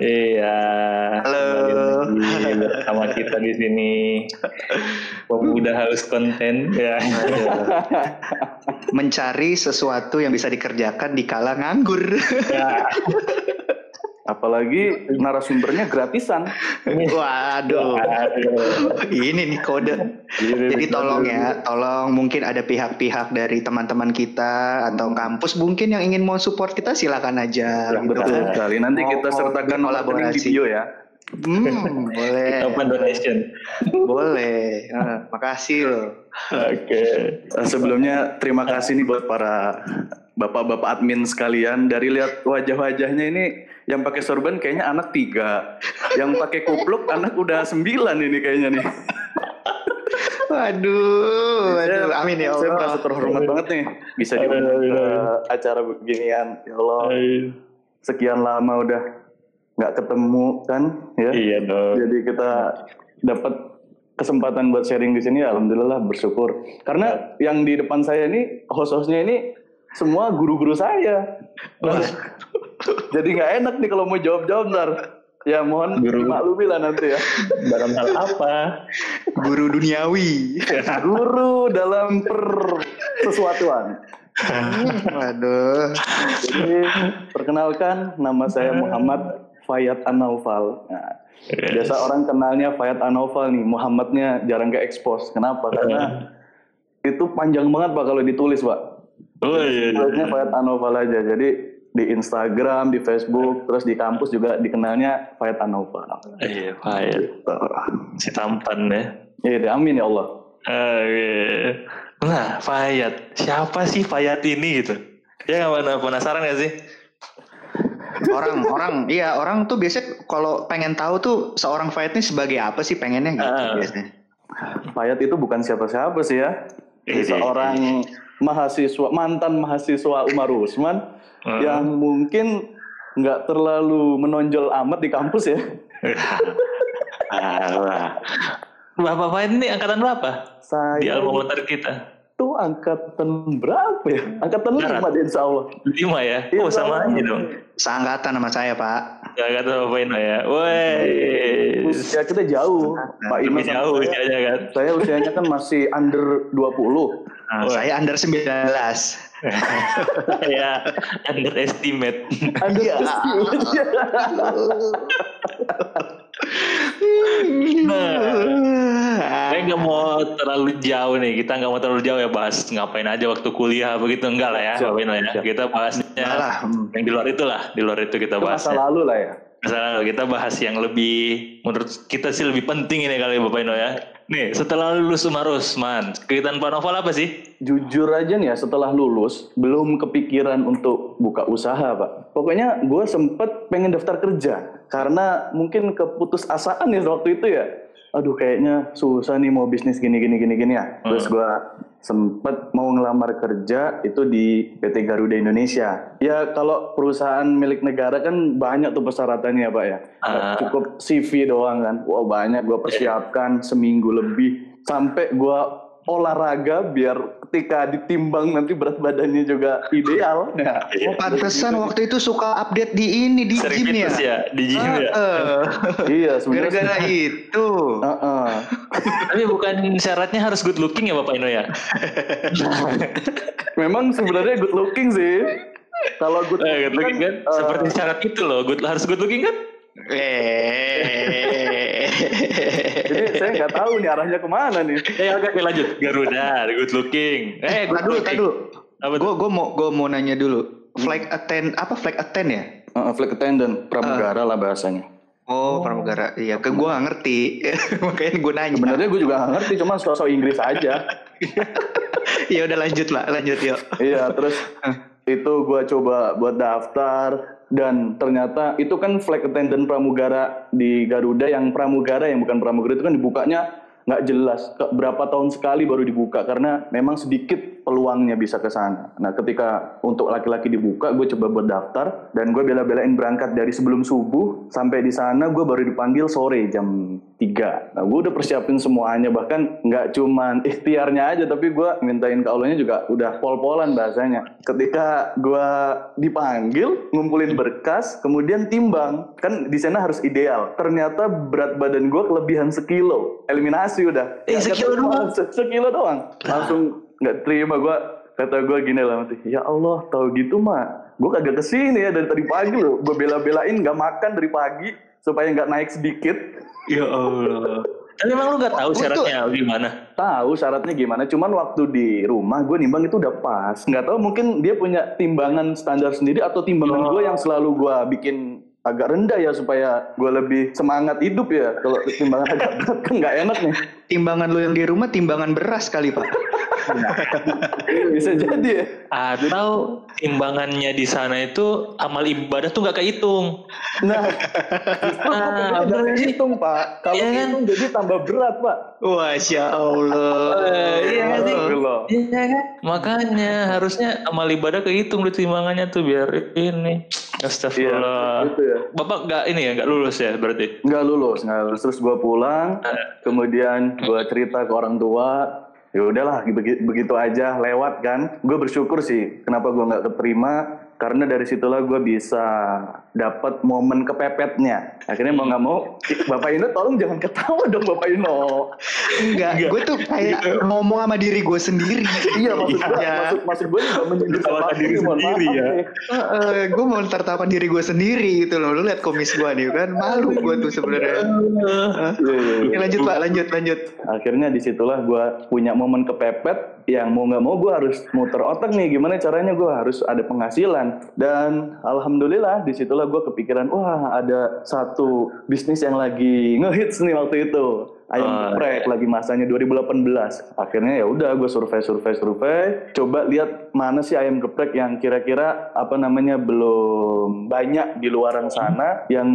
Iya. Halo. bersama kita di sini. Pemuda haus konten. Ya. Mencari sesuatu yang bisa dikerjakan di kala nganggur. ya. Apalagi narasumbernya gratisan. Waduh. Aduh. Ini nih kode. Jadi tolong ya, tolong mungkin ada pihak-pihak dari teman-teman kita atau kampus mungkin yang ingin mau support kita silakan aja. Ya, gitu. betul sekali. Nanti Mau- kita sertakan kolaborasi. bio ya. Hmm, boleh. Open donation. Boleh. Eh, makasih loh. Oke. Eh, Sebelumnya terima kasih nih buat para bapak-bapak admin sekalian. Dari lihat wajah-wajahnya ini yang pakai sorban kayaknya anak tiga, yang pakai kupluk anak udah sembilan ini kayaknya nih. Waduh, waduh. Amin ya Saya Allah. merasa terhormat banget nih bisa diundang ke acara beginian. Ya Allah, sekian lama udah nggak ketemu kan ya. Iya dong. Jadi kita dapat kesempatan buat sharing di sini, alhamdulillah bersyukur. Karena yang di depan saya ini host-hostnya ini semua guru-guru saya. Jadi nggak enak nih kalau mau jawab-jawab ntar. Ya mohon Guru. maklumi lah nanti ya. Dalam hal apa? Guru duniawi. Guru dalam per sesuatuan. Waduh. Jadi perkenalkan nama saya Muhammad Fayat Anaufal. Nah, biasa orang kenalnya Fayat Anaufal nih, Muhammadnya jarang ke expose. Kenapa? Karena itu panjang banget pak kalau ditulis pak. Oh iya. Tulisnya Fayat Anaufal aja. Jadi di Instagram, di Facebook, terus di kampus juga dikenalnya Fayat Anaufal. Iya, Fayat. Si tampan ya. Iya, amin ya Allah. Oke. Nah, Fayat. Siapa sih Fayat ini gitu? Ya nggak mana penasaran gak sih? Orang orang iya orang tuh biasanya kalau pengen tahu tuh seorang fight ini sebagai apa sih pengennya gitu Ah. biasanya. Fayat itu bukan siapa-siapa sih ya. Iya. Seorang mahasiswa mantan mahasiswa Umar Usman Hmm. yang mungkin nggak terlalu menonjol amat di kampus ya. Bapak Fayat ini angkatan berapa? Di Saya alma mater kita. itu angkatan berapa ya? Angkatan Darat. lima deh insya Allah. Lima ya? Iya, Oh sama sama. aja dong. Seangkatan sama saya, Pak. Gak kata Bapak Ino ya. Woi. Usia kita jauh. Pak Ino Lebih sama jauh saya. usianya kan. Saya usianya kan masih under 20. Nah, saya under 19. ya, underestimate. Under Iya. Nah, saya nggak mau terlalu jauh nih. Kita nggak mau terlalu jauh ya bahas ngapain aja waktu kuliah begitu enggak lah ya, Ino ya. siap. Kita bahasnya lah. yang di luar itu lah, di luar itu kita bahas. masa lalu lah ya. Masalah kita bahas yang lebih menurut kita sih lebih penting ini kali Bapak Ino ya. Nih, setelah lulus Umar Usman, kegiatan Pak Novel apa sih? Jujur aja nih ya setelah lulus belum kepikiran untuk buka usaha pak. Pokoknya gue sempet pengen daftar kerja karena mungkin keputus asaan ya waktu itu ya. Aduh kayaknya susah nih mau bisnis gini gini gini gini ya. Terus gue sempet mau ngelamar kerja itu di PT Garuda Indonesia. Ya kalau perusahaan milik negara kan banyak tuh persyaratannya pak ya. Ah. Cukup CV doang kan. Wah banyak gue persiapkan seminggu lebih sampai gue olahraga biar ketika ditimbang nanti berat badannya juga ideal. Nah, Oh, pantesan waktu itu suka update di ini di Sering gym ya. fitness ya, di gym ya. Heeh. iya sebenarnya. Gara-gara itu. Heeh. Tapi bukan syaratnya harus good looking ya Bapak Ino ya? Memang sebenarnya good looking sih. Kalau good Eh, good looking kan? eh, Seperti syarat itu loh, good, harus good looking kan? Eh. jadi saya nggak tahu nih arahnya ke mana nih. Eh, oke, oke lanjut. Garuda, good looking. Eh, good dulu, looking. dulu. Gue gue mau gue mau nanya dulu. Flag attend apa flag attend ya? Heeh, flight attendant pramugara lah bahasanya. Oh, pramugara. Iya, ke gue gak ngerti. Makanya gue nanya. Sebenarnya gue juga nggak ngerti, cuma sosok Inggris aja. ya udah lanjut lah, lanjut yuk. iya, terus itu gue coba buat daftar dan ternyata itu kan flight attendant pramugara di Garuda yang pramugara yang bukan pramugara itu kan dibukanya nggak jelas berapa tahun sekali baru dibuka karena memang sedikit peluangnya bisa ke sana. Nah ketika untuk laki-laki dibuka, gue coba buat daftar dan gue bela-belain berangkat dari sebelum subuh sampai di sana gue baru dipanggil sore jam 3. Nah gue udah persiapin semuanya bahkan nggak cuman ikhtiarnya aja tapi gue mintain ke Allahnya juga udah pol-polan bahasanya. Ketika gue dipanggil ngumpulin berkas kemudian timbang kan di sana harus ideal. Ternyata berat badan gue kelebihan sekilo eliminasi udah. Eh, sekilo doang. sekilo doang. Langsung nggak terima gue kata gue gini lah mati ya Allah tahu gitu mah gue kagak ke sini ya dari tadi pagi loh gue bela-belain nggak makan dari pagi supaya nggak naik sedikit ya Allah tapi emang lu gak tahu syaratnya gimana? Tahu syaratnya gimana, cuman waktu di rumah gue nimbang itu udah pas. Nggak tahu mungkin dia punya timbangan standar sendiri atau timbangan oh. gue yang selalu gue bikin agak rendah ya supaya gue lebih semangat hidup ya kalau timbangan agak berat kan nggak enak nih timbangan lo yang di rumah timbangan beras kali pak bisa jadi ya atau timbangannya di sana itu amal ibadah tuh nggak kehitung nah nah benar hitung pak kalau ya kan? jadi tambah berat pak wah ya Allah iya kan iya kan makanya harusnya amal ibadah kehitung di timbangannya tuh biar ini Astagfirullah. Ya, gitu ya. Bapak nggak ini ya, nggak lulus ya berarti? Nggak lulus, nggak lulus. Terus gue pulang, nah. kemudian gue cerita ke orang tua, ya udahlah begitu aja lewat kan. Gue bersyukur sih, kenapa gue nggak keterima karena dari situlah gue bisa dapat momen kepepetnya. Akhirnya mau nggak mau bapak Ino tolong jangan ketawa dong bapak Ino enggak gue tuh kayak gitu. ngomong sama diri gue sendiri. Iya maksud gue iya. maksud, maksud gue juga menyindir diri sendiri ya. Uh, gue mau tertawa diri gue sendiri gitu loh. Lu lihat komis gue nih kan malu gue tuh sebenarnya. Uh, ya, lanjut pak lanjut lanjut. Akhirnya di situlah gue punya momen kepepet yang mau nggak mau gue harus muter otak nih gimana caranya gue harus ada penghasilan. Dan alhamdulillah di situlah gue kepikiran wah ada satu bisnis yang lagi ngehits nih waktu itu ayam oh, geprek iya. lagi masanya 2018 akhirnya ya udah gue survei survei survei. Coba lihat mana sih ayam geprek yang kira-kira apa namanya belum banyak di luaran sana yang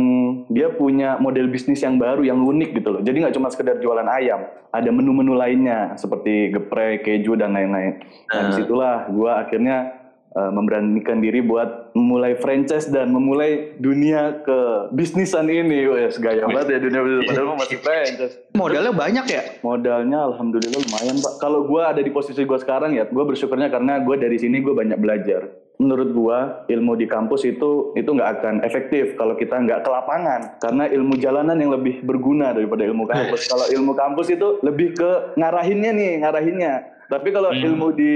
dia punya model bisnis yang baru yang unik gitu loh. Jadi nggak cuma sekedar jualan ayam ada menu-menu lainnya seperti geprek keju dan lain-lain. Nah uh. di situlah gue akhirnya uh, memberanikan diri buat memulai franchise dan memulai dunia ke bisnisan ini. Wes gaya banget ya dunia bisnis padahal masih franchise. Modalnya banyak ya? Modalnya alhamdulillah lumayan, Pak. Kalau gue ada di posisi gue sekarang ya, gue bersyukurnya karena gue dari sini gue banyak belajar. Menurut gue ilmu di kampus itu itu nggak akan efektif kalau kita nggak ke lapangan karena ilmu jalanan yang lebih berguna daripada ilmu kampus. kalau ilmu kampus itu lebih ke ngarahinnya nih, ngarahinnya. Tapi kalau hmm. ilmu di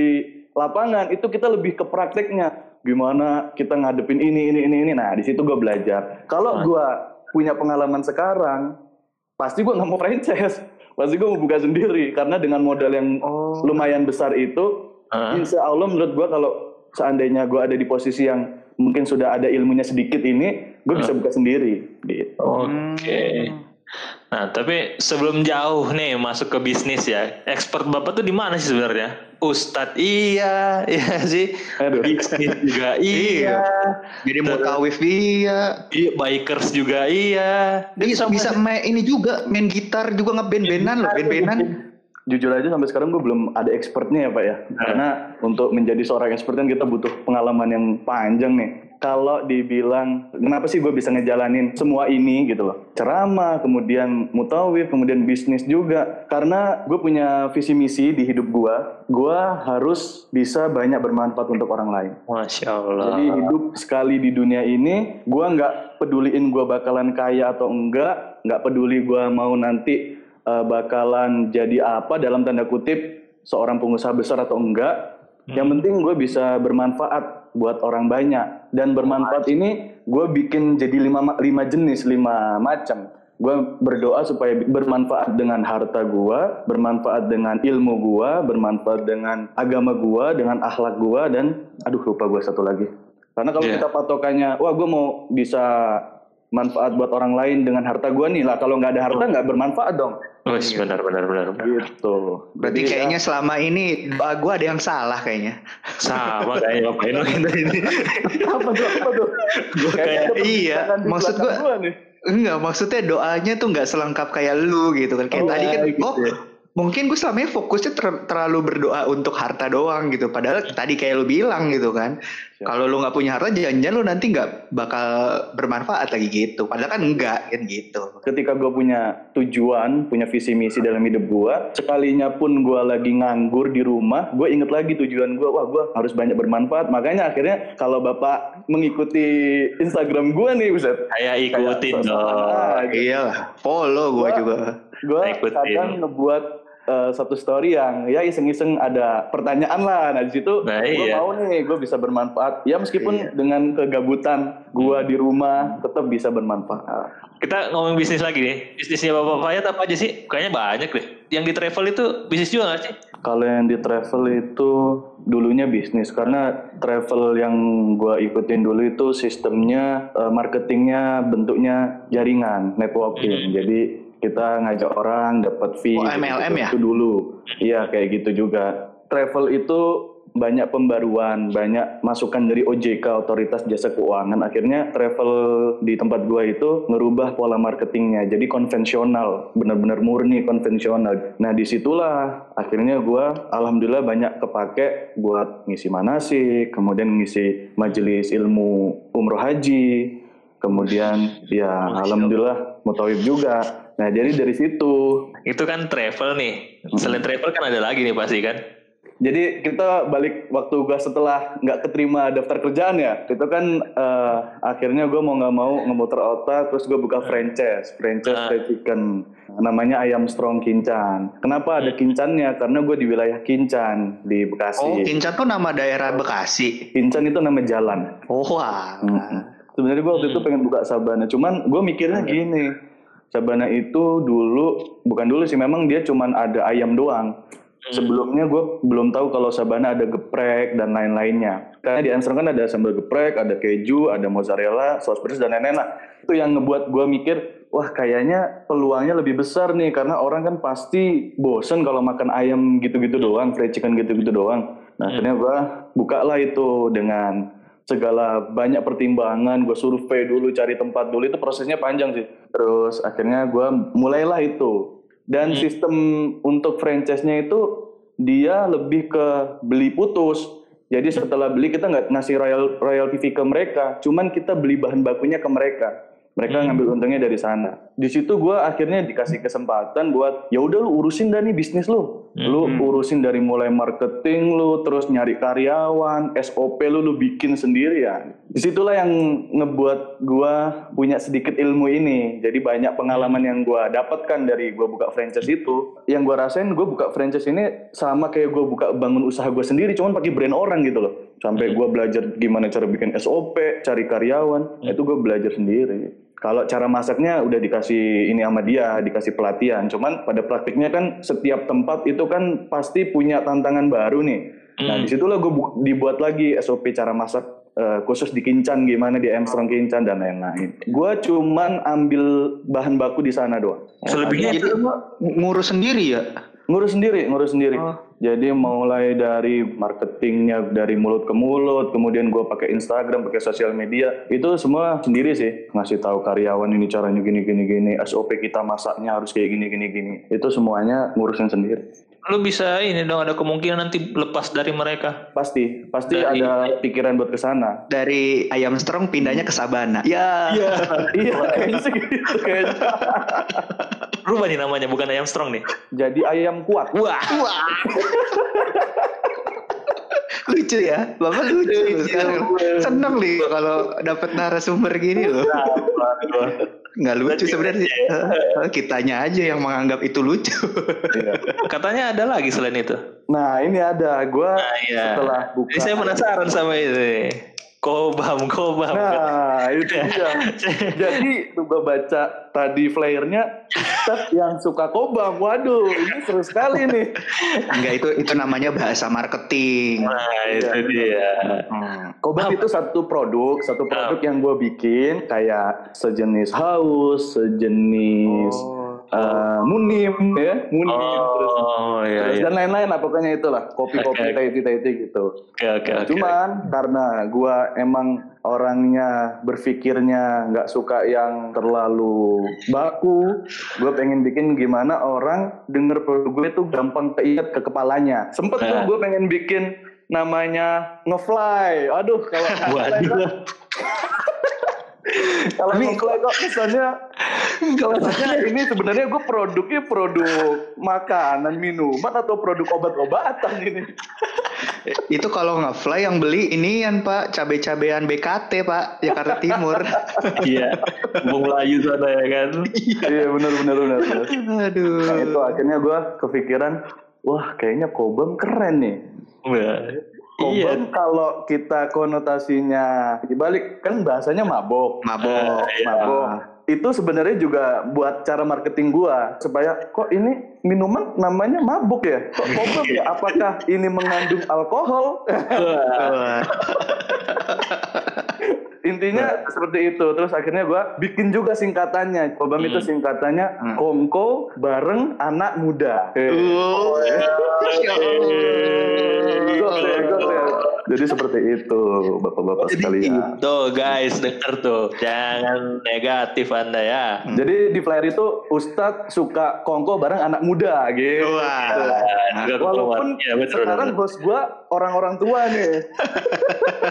lapangan itu kita lebih ke prakteknya gimana kita ngadepin ini ini ini ini nah di situ gue belajar kalau gue punya pengalaman sekarang pasti gue nggak mau franchise pasti gue mau buka sendiri karena dengan modal yang oh. lumayan besar itu uh. insya Allah menurut gue kalau seandainya gue ada di posisi yang mungkin sudah ada ilmunya sedikit ini gue uh. bisa buka sendiri gitu oke okay. Nah, tapi sebelum jauh nih masuk ke bisnis ya, expert bapak tuh di mana sih sebenarnya? Ustadz iya, iya sih. Aduh. Bisnis juga iya. Jadi mau kawif iya. Iya, bikers juga iya. Bisa bisa main ini juga, main gitar juga ngeband-bandan loh, band-bandan. Jujur aja sampai sekarang gue belum ada expertnya ya Pak ya. Nah. Karena untuk menjadi seorang expert kan kita butuh pengalaman yang panjang nih kalau dibilang kenapa sih gue bisa ngejalanin semua ini gitu loh? Ceramah kemudian mutawif kemudian bisnis juga. Karena gue punya visi misi di hidup gue gue harus bisa banyak bermanfaat untuk orang lain. Masya allah. Jadi hidup sekali di dunia ini gue nggak peduliin gue bakalan kaya atau enggak nggak peduli gue mau nanti uh, bakalan jadi apa dalam tanda kutip seorang pengusaha besar atau enggak. Hmm. yang penting gue bisa bermanfaat buat orang banyak dan bermanfaat ini gue bikin jadi lima lima jenis lima macam. Gue berdoa supaya bermanfaat dengan harta gue bermanfaat dengan ilmu gue bermanfaat dengan agama gue dengan akhlak gue dan aduh lupa gue satu lagi. Karena kalau yeah. kita patokannya wah gue mau bisa manfaat buat orang lain dengan harta gue nih lah. Kalau nggak ada harta nggak bermanfaat dong Oh, iya. benar benar benar. Gitu. Berarti Jadi, kayaknya ya. selama ini gue ada yang salah kayaknya. Sama kayaknya Bapak Ino ini. apa tuh? Apa tuh? Gua kayak iya. Maksud gue Enggak, maksudnya doanya tuh nggak selengkap kayak lu gitu kan. Kayak oh, tadi kan, gitu oh ya. Mungkin gue selama ini fokusnya ter terlalu berdoa untuk harta doang gitu. Padahal tadi kayak lu bilang gitu kan. Kalau lu nggak punya harta jangan-jangan lu nanti nggak bakal bermanfaat lagi gitu. Padahal kan enggak kan gitu. Ketika gue punya tujuan punya visi misi dalam hidup gue sekalinya pun gue lagi nganggur di rumah gue inget lagi tujuan gue wah gue harus banyak bermanfaat. Makanya akhirnya kalau bapak mengikuti Instagram gue nih Buset kayak ikutin dong. iya follow gue juga. gue kadang ngebuat uh, satu story yang ya iseng-iseng ada pertanyaan lah. Nah di situ nah, gue iya. mau nih gue bisa bermanfaat. Ya meskipun iya. dengan kegabutan gue di rumah tetap bisa bermanfaat. Kita ngomong bisnis lagi nih. Bisnisnya bapak Fayat apa aja sih? Kayaknya banyak deh. Yang di travel itu bisnis juga gak sih? Kalau yang di travel itu dulunya bisnis. Karena travel yang gue ikutin dulu itu sistemnya uh, marketingnya bentuknya jaringan networking. Hmm. jadi kita ngajak orang dapat fee oh, MLM gitu, ya? itu dulu. Iya kayak gitu juga. Travel itu banyak pembaruan, banyak masukan dari OJK Otoritas Jasa Keuangan. Akhirnya travel di tempat gua itu ngerubah pola marketingnya, jadi konvensional, benar-benar murni konvensional. Nah di situlah akhirnya gua alhamdulillah banyak kepake buat ngisi manasik, kemudian ngisi majelis ilmu umroh haji, kemudian ya alhamdulillah mutawib juga Nah jadi dari situ. Itu kan travel nih. Selain travel kan ada lagi nih pasti kan. Jadi kita balik waktu gue setelah nggak keterima daftar kerjaan ya, itu kan uh, akhirnya gue mau nggak mau ngemuter otak, terus gue buka franchise, franchise uh. chicken, namanya ayam strong kincan. Kenapa ada kincannya? Karena gue di wilayah Kincan di Bekasi. Oh, Kincan tuh nama daerah Bekasi. Kincan itu nama jalan. Oh, wah. Hmm. Sebenarnya gue waktu hmm. itu pengen buka sabana, cuman gue mikirnya hmm. gini Sabana itu dulu bukan dulu sih memang dia cuman ada ayam doang. Hmm. Sebelumnya gue belum tahu kalau Sabana ada geprek dan lain-lainnya. Karena di Armstrong kan ada sambal geprek, ada keju, ada mozzarella, saus pedas dan lain-lain. Itu yang ngebuat gue mikir, wah kayaknya peluangnya lebih besar nih karena orang kan pasti bosen kalau makan ayam gitu-gitu doang, fried chicken gitu-gitu doang. Nah hmm. akhirnya gue bukalah itu dengan segala banyak pertimbangan gue survei dulu cari tempat dulu itu prosesnya panjang sih terus akhirnya gue mulailah itu. Dan hmm. sistem untuk franchise-nya itu dia lebih ke beli putus. Jadi setelah beli kita nggak ngasih royal royalty fee ke mereka. Cuman kita beli bahan bakunya ke mereka mereka hmm. ngambil untungnya dari sana. Di situ gue akhirnya dikasih kesempatan buat ya udah lu urusin dah nih bisnis lu. Hmm. lu urusin dari mulai marketing lu terus nyari karyawan SOP lu lu bikin sendiri ya. Di situlah yang ngebuat gue punya sedikit ilmu ini. Jadi banyak pengalaman yang gue dapatkan dari gue buka franchise itu. Yang gue rasain gue buka franchise ini sama kayak gue buka bangun usaha gue sendiri cuman pakai brand orang gitu loh sampai hmm. gue belajar gimana cara bikin SOP cari karyawan hmm. itu gue belajar sendiri kalau cara masaknya udah dikasih ini sama dia, dikasih pelatihan. Cuman pada praktiknya kan setiap tempat itu kan pasti punya tantangan baru nih. Nah, hmm. Nah di situlah gue dibuat lagi SOP cara masak uh, khusus di Kincan gimana di Armstrong Kincan dan lain-lain. Gue cuman ambil bahan baku di sana doang. Selebihnya itu ngurus sendiri ya? Ngurus sendiri, ngurus sendiri. Oh. Jadi mulai dari marketingnya dari mulut ke mulut, kemudian gue pakai Instagram, pakai sosial media, itu semua sendiri sih. Ngasih tahu karyawan ini caranya gini gini gini, SOP kita masaknya harus kayak gini gini gini. Itu semuanya ngurusin sendiri. Lu bisa ini dong ada kemungkinan nanti lepas dari mereka. Pasti, pasti dari, ada pikiran buat ke sana. Dari ayam strong pindahnya ke Sabana. Ya. Iya, iya kayaknya gitu kayaknya. Rubah nih namanya, bukan ayam strong nih. Jadi ayam kuat. Wah. Wah. lucu ya, bapak lucu, lucu. sekarang. Seneng nih kalau dapat narasumber gini loh. Nggak lucu sebenarnya. Eh, kitanya aja yang menganggap itu lucu. Iya. Katanya ada lagi selain itu. Nah ini ada, gue nah, iya. setelah buka. Ini saya penasaran sama itu. Kobam, kobam. Nah, itu dia. Jadi gue baca tadi flyernya Ustaz yang suka kobam. Waduh, ini seru sekali nih. Enggak itu itu namanya bahasa marketing. Nah, itu ya. dia. Hmm. Kobam itu satu produk, satu produk oh. yang gue bikin kayak sejenis haus, sejenis oh uh, munim ya munim oh, terus, iya, terus iya. dan lain-lain lah pokoknya itulah kopi-kopi okay. teh gitu Oke oke Nah, oke. cuman karena gua emang orangnya berpikirnya nggak suka yang terlalu baku gue pengen bikin gimana orang denger produk gue tuh gampang keinget ke kepalanya sempet tuh Nah. gue pengen bikin namanya ngefly aduh kalau ngefly kok- Waduh. kalau kok kesannya Kalau kesannya ini sebenarnya gue produknya produk makanan minuman atau produk obat-obatan ini itu kalau nggak fly yang beli ini yang Pak cabe-cabean BKT Pak Jakarta Timur. Iya. Bung Melayu sana ya kan. iya benar benar benar benar. Aduh. Nah itu akhirnya gue kepikiran, wah kayaknya Kobam keren nih. Iya. Kobam kalau kita konotasinya dibalik kan bahasanya mabok, Mabok. iya. mabok. Itu sebenarnya juga buat cara marketing gua supaya kok ini minuman namanya mabuk ya? Kok Kobam ya? Apakah ini mengandung alkohol? Intinya seperti itu. Terus akhirnya gua bikin juga singkatannya. Kobam itu singkatannya Hmm. Kongko bareng anak muda. Oh, ya Gokil, gokil. Jadi seperti itu, bapak-bapak sekalian. Tuh guys, denger tuh. Jangan negatif Anda ya. Jadi di flyer itu Ustadz suka kongko bareng anak muda gitu. Wah. Nah, Walaupun. Ya, betul, sekarang betul. bos gua orang-orang tua nih.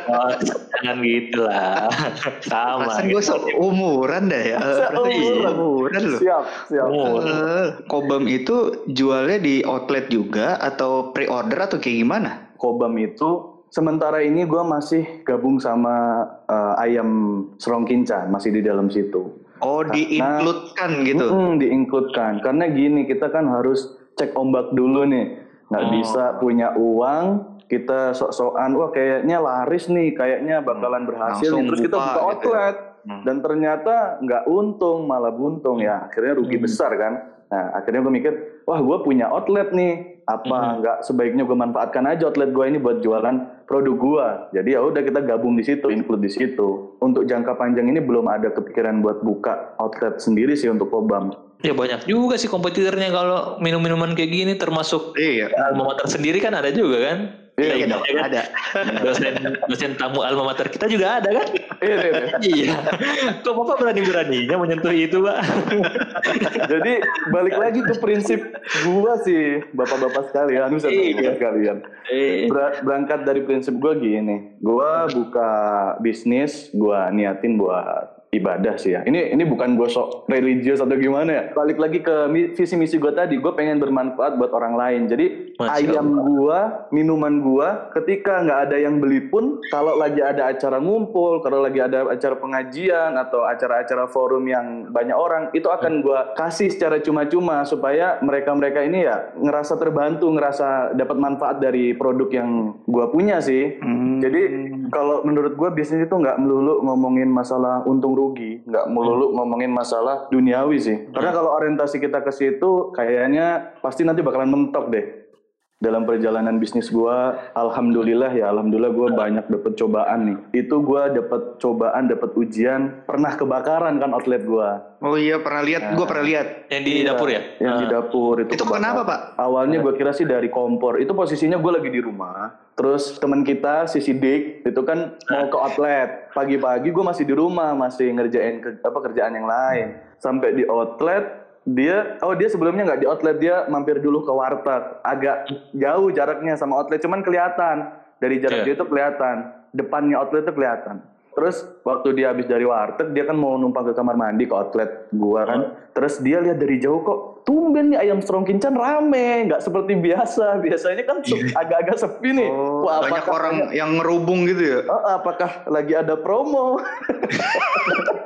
Oh, jangan gitu lah. Sama. Perasaan gue seumuran dah ya. Seumuran. Loh. Siap, siap. Eh, Kobam itu jualnya di outlet juga atau pre-order atau kayak gimana? Kobam itu sementara ini gua masih gabung sama eh, ayam serongkincan masih di dalam situ. Oh, di-include-kan gitu. Mm, diincludekan. Karena gini, kita kan harus cek ombak dulu nih. Nggak Oh. bisa punya uang, kita sok-sokan, wah kayaknya laris nih, kayaknya bakalan berhasil. Langsung nih. Terus kita buka gitu ya. outlet. Hmm. Dan ternyata nggak untung, malah buntung ya. Akhirnya rugi Hmm. besar kan. Nah, akhirnya gue mikir, wah gue punya outlet nih. Apa Hmm. nggak sebaiknya gue manfaatkan aja outlet gue ini buat jualan produk gue. Jadi ya udah kita gabung di situ, include di situ. Untuk jangka panjang ini belum ada kepikiran buat buka outlet sendiri sih untuk Kobam. Ya banyak juga sih kompetitornya kalau minum-minuman kayak gini termasuk Iya. alma mater sendiri kan ada juga kan? Iya, Ya, dong, kan? ada. Dosen dosen tamu alma mater kita juga ada kan? Iya, iya, iya. iya. Kok Bapak berani-beraninya menyentuh itu, Pak? Jadi balik lagi ke prinsip gua sih, bapak-bapak sekalian, bisa Iya. sekalian. Ber- berangkat dari prinsip gua gini, gua buka bisnis, gua niatin buat ibadah sih ya. Ini ini bukan gue sok religius atau gimana ya. Balik lagi ke visi misi gue tadi, gue pengen bermanfaat buat orang lain. Jadi Masya ayam gua, minuman gua, ketika nggak ada yang beli pun, kalau lagi ada acara ngumpul, kalau lagi ada acara pengajian atau acara-acara forum yang banyak orang, itu akan gua kasih secara cuma-cuma supaya mereka-mereka ini ya ngerasa terbantu, ngerasa dapat manfaat dari produk yang gua punya sih. Hmm. Jadi kalau menurut gue bisnis itu nggak melulu ngomongin masalah untung rugi, nggak melulu ngomongin masalah duniawi sih. Karena kalau orientasi kita ke situ, kayaknya pasti nanti bakalan mentok deh. Dalam perjalanan bisnis gue, alhamdulillah ya, alhamdulillah gue banyak dapet cobaan nih. Itu gue dapet cobaan, dapet ujian, pernah kebakaran kan outlet gue. Oh iya pernah lihat, gue pernah lihat. yang di dapur ya? Yang di dapur itu. Itu kebakaran. kenapa Pak? Awalnya gue kira sih dari kompor. Itu posisinya gue lagi di rumah. Terus teman kita si Sidik itu kan mau ke outlet. Pagi-pagi gue masih di rumah, masih ngerjain ke- apa kerjaan yang lain. Sampai di outlet dia oh dia sebelumnya nggak di outlet dia mampir dulu ke warteg. Agak jauh jaraknya sama outlet cuman kelihatan. Dari jarak Iya. dia itu kelihatan. Depannya outlet itu kelihatan. Terus waktu dia habis dari warteg dia kan mau numpang ke kamar mandi ke outlet gua kan. Terus dia lihat dari jauh kok tumben nih ayam strong kincan rame. Nggak seperti biasa. Biasanya kan se- agak-agak sepi nih. Oh, Wah, banyak orang yang ngerubung gitu ya. Oh, apakah lagi ada promo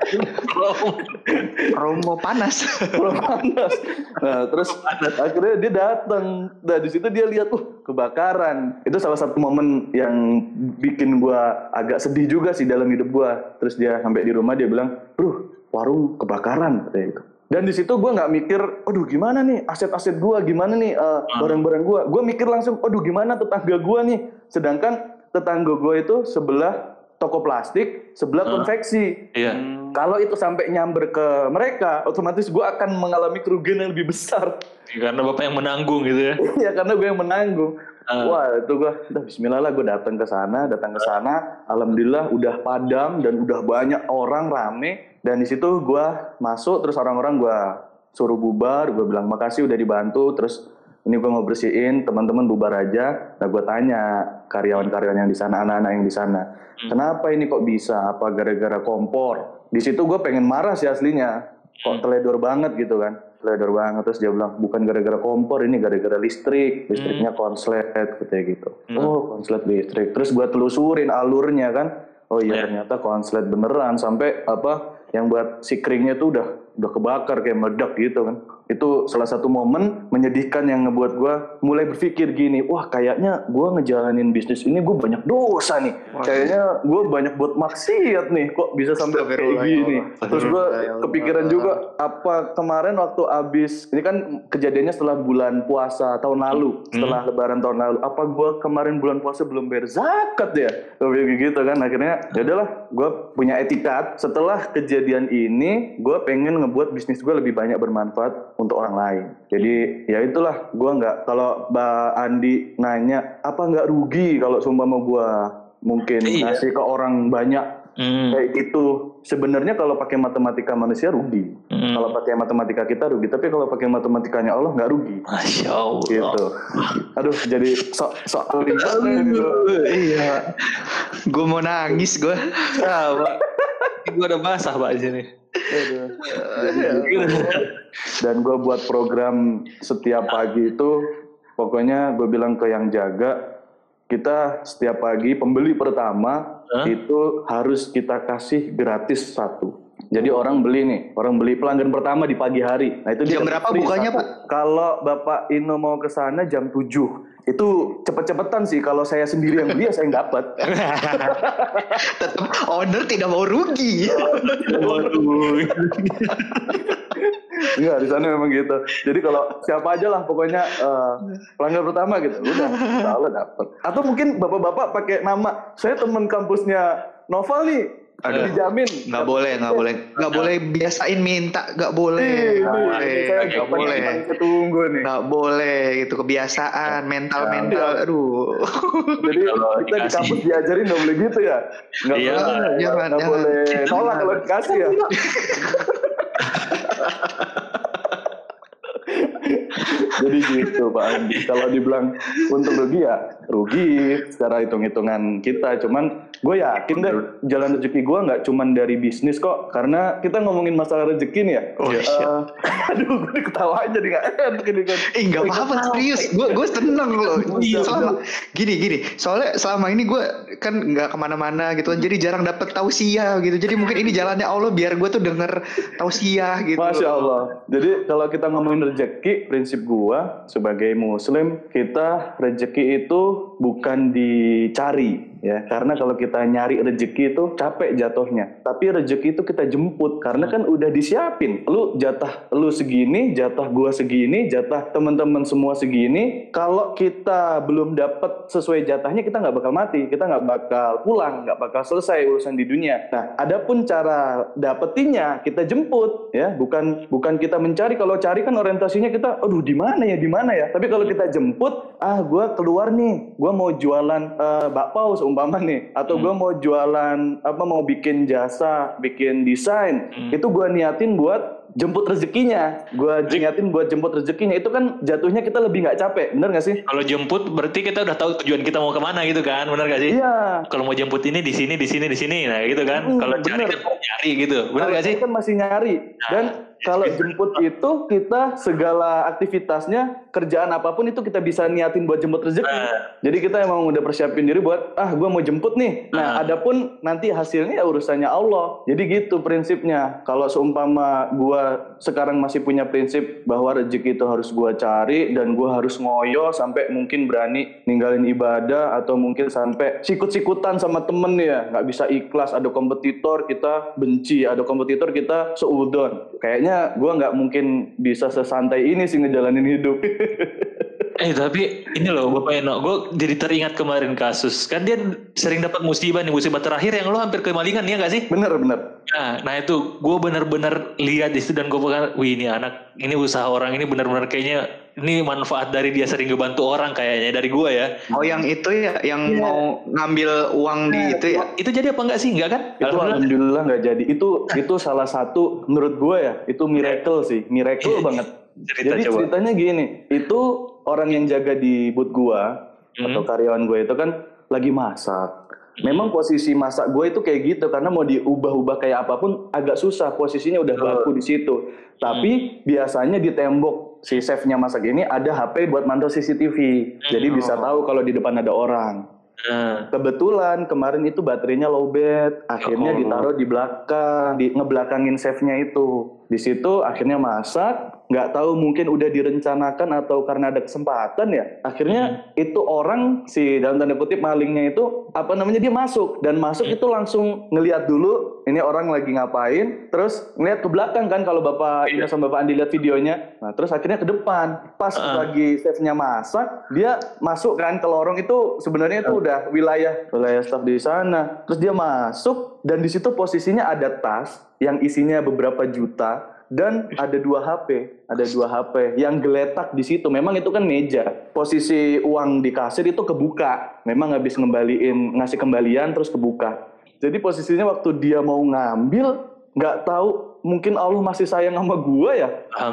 Romo panas. Belum panas. Nah, terus akhirnya dia datang. Nah, di situ dia lihat, uh, kebakaran. Itu salah satu momen yang bikin gua agak sedih juga sih dalam hidup gua. Terus dia sampai di rumah dia bilang, "Bro, warung kebakaran." katanya gitu. Dan di situ gua nggak mikir, aduh gimana nih aset-aset gua, gimana nih eh, barang-barang gua. Gua mikir langsung, aduh gimana tetangga gua nih. Sedangkan tetangga gua itu sebelah toko plastik, sebelah Hah? konveksi. Iya. Kalau itu sampai nyamber ke mereka, otomatis gue akan mengalami kerugian yang lebih besar. Karena bapak yang menanggung gitu ya. ya karena gue yang menanggung. Ah. Wah itu gue, udah Bismillah lah gue datang ke sana, datang ke sana. Alhamdulillah udah padam dan udah banyak orang rame. Dan di situ gue masuk, terus orang-orang gue suruh bubar. Gue bilang makasih udah dibantu. Terus ini gue mau bersihin, teman-teman bubar aja. Nah gue tanya karyawan-karyawan yang di sana, anak-anak yang di sana, kenapa ini kok bisa? Apa gara-gara kompor? Di situ gue pengen marah sih aslinya. Kok teledor banget gitu kan? Teledor banget terus dia bilang bukan gara-gara kompor, ini gara-gara listrik. Listriknya konslet katanya gitu. Oh konslet listrik. Terus gue telusurin alurnya kan. Oh iya ternyata konslet beneran sampai apa yang buat si keringnya tuh udah udah kebakar kayak meledak gitu kan. Itu salah satu momen menyedihkan yang ngebuat gue mulai berpikir gini, wah kayaknya gue ngejalanin bisnis ini gue banyak dosa nih. Kayaknya gue banyak buat maksiat nih, kok bisa sampai kayak ya gini. Allah. Terus gue ya Allah. kepikiran juga apa kemarin waktu abis ini kan kejadiannya setelah bulan puasa tahun lalu, setelah lebaran tahun lalu. Apa gue kemarin bulan puasa belum bayar zakat ya? Pikir gitu kan. Akhirnya ya udahlah, gue punya etikat. Setelah kejadian ini, gue pengen ngebuat bisnis gue lebih banyak bermanfaat untuk orang lain. Jadi ya itulah, gue nggak kalau Mbak Andi nanya apa nggak rugi kalau seumpama gue mungkin Iya. ngasih ke orang banyak Hmm. kayak gitu sebenarnya kalau pakai matematika manusia rugi Hmm. kalau pakai matematika kita rugi tapi kalau pakai matematikanya Allah nggak rugi Masya Allah. gitu aduh jadi sok sok iya. Gue mau nangis gue. Pak. Gue udah basah Pak di sini. Jadi, dan gue buat program setiap pagi itu pokoknya gue bilang ke yang jaga kita setiap pagi pembeli pertama Hah? itu harus kita kasih gratis satu jadi orang beli nih orang beli pelanggan pertama di pagi hari nah itu dia Jam dapat berapa bukanya. Pak? kalau bapak Ino mau ke sana jam 7 itu cepet-cepetan sih kalau saya sendiri yang beli ya saya yang dapat Tetap owner tidak mau rugi. Waduh. Enggak, di sana memang gitu. Jadi kalau siapa aja lah pokoknya eh, pelanggan pertama gitu, udah dapat. Atau mungkin bapak-bapak pakai nama, saya teman kampusnya Novel nih, Aduh. dijamin. Nggak boleh, nggak boleh, nggak boleh biasain minta, nggak boleh, Nih, nggak boleh, nggak boleh, ketunggu nih. nggak boleh, itu kebiasaan, mental mental, aduh. Jadi Kalau kita di dikasih. kampus diajarin nggak boleh gitu ya? Nggak Iya, boleh, jangan, nggak jangan. boleh nolak kalau dikasih ya. Jadi gitu Pak Andi. Kalau dibilang untung rugi ya rugi secara hitung-hitungan kita. Cuman gue yakin deh jalan rezeki gue nggak cuman dari bisnis kok. Karena kita ngomongin masalah rezeki nih ya. Oh, Eh, shit. aduh gue ketawa aja nih nggak enak ini kan. Eh nggak apa-apa serius, gue gue seneng loh. Iya, Selama gini gini, soalnya selama ini gue kan nggak ke mana-mana gitu kan, jadi jarang dapet tausiah gitu. Jadi mungkin ini jalannya Allah biar gue tuh denger tausiah gitu. Masya Allah. Jadi kalau kita ngomongin rezeki, prinsip sebagai muslim, kita rezeki itu bukan dicari ya. Karena kalau kita nyari rezeki itu capek jatuhnya. Tapi rezeki itu kita jemput karena kan udah disiapin. Lu jatah lu segini, jatah gua segini, jatah teman-teman semua segini. Kalau kita belum dapat sesuai jatahnya, kita nggak bakal mati, kita nggak bakal pulang, nggak bakal selesai urusan di dunia. Nah, adapun cara dapetinnya kita jemput, ya, bukan bukan kita mencari. Kalau cari kan orientasinya kita, aduh di mana ya, di mana ya. Tapi kalau kita jemput, ah, gua keluar nih, gua mau jualan eh, bakpao seumpama nih, atau gua mau jualan apa, mau bikin jasa, bikin desain, itu gua niatin buat jemput rezekinya, gua niatin buat jemput rezekinya. Itu kan jatuhnya kita lebih nggak capek, bener nggak sih? Kalau jemput berarti kita udah tahu tujuan kita mau ke mana gitu kan, benar gak sih? Iya. Kalau mau jemput ini di sini, di sini, di sini, nah gitu kan. Hmm, Kalau cari bener. kan nyari gitu, benar Kalau gak sih? kan masih nyari dan kalau jemput itu kita segala aktivitasnya kerjaan apa pun itu kita bisa niatin buat jemput rezeki. Nah. Jadi kita emang udah persiapin diri buat ah gue mau jemput nih. Nah, Nah. adapun nanti hasilnya ya urusannya Allah. Jadi gitu prinsipnya. Kalau seumpama gue sekarang masih punya prinsip bahwa rezeki itu harus gue cari dan gue harus ngoyo sampai mungkin berani ninggalin ibadah atau mungkin sampai sikut-sikutan sama temen ya nggak bisa ikhlas ada kompetitor kita benci ada kompetitor kita seudon kayaknya gue nggak mungkin bisa sesantai ini sih ngejalanin hidup Eh tapi ini loh Bapak Eno, gue jadi teringat kemarin kasus kan dia sering dapat musibah nih musibah terakhir yang lo hampir kemalingan ya gak sih? Bener bener. Nah, nah itu gue bener-bener lihat di situ dan gue bilang, wih ini anak ini usaha orang ini bener-bener kayaknya ini manfaat dari dia sering ngebantu orang kayaknya dari gue ya. Oh yang itu ya, yang yeah. mau ngambil uang di nah, itu ya? Itu jadi apa enggak sih? Enggak kan? Itu alhamdulillah nggak jadi. Itu itu salah satu menurut gue ya, itu miracle sih, miracle banget. Cerita, jadi coba. ceritanya gini, itu orang yang jaga di booth gua hmm. atau karyawan gue itu kan lagi masak. Memang posisi masak gue itu kayak gitu karena mau diubah-ubah kayak apa pun agak susah posisinya udah baku di situ. Tapi hmm. biasanya di tembok si chefnya masak ini ada HP buat mantau CCTV. Hmm. Jadi bisa oh. tahu kalau di depan ada orang. Hmm. Kebetulan kemarin itu baterainya lowbat, akhirnya oh. ditaruh di belakang, di ngebelakangin chefnya itu. Di situ akhirnya masak, nggak tahu mungkin udah direncanakan atau karena ada kesempatan ya akhirnya hmm. itu orang si dalam tanda kutip malingnya itu apa namanya dia masuk dan masuk hmm. itu langsung ngelihat dulu ini orang lagi ngapain terus ngeliat ke belakang kan kalau bapak ini sama bapak Andi lihat videonya nah terus akhirnya ke depan pas uh. lagi chefnya masak dia masuk kan ke lorong itu sebenarnya itu uh. udah wilayah wilayah staff di sana terus dia masuk dan di situ posisinya ada tas yang isinya beberapa juta dan ada dua HP, ada dua HP yang geletak di situ. Memang itu kan meja. Posisi uang di kasir itu kebuka. Memang habis ngembaliin ngasih kembalian terus kebuka. Jadi posisinya waktu dia mau ngambil nggak tahu mungkin Allah masih sayang sama gua ya.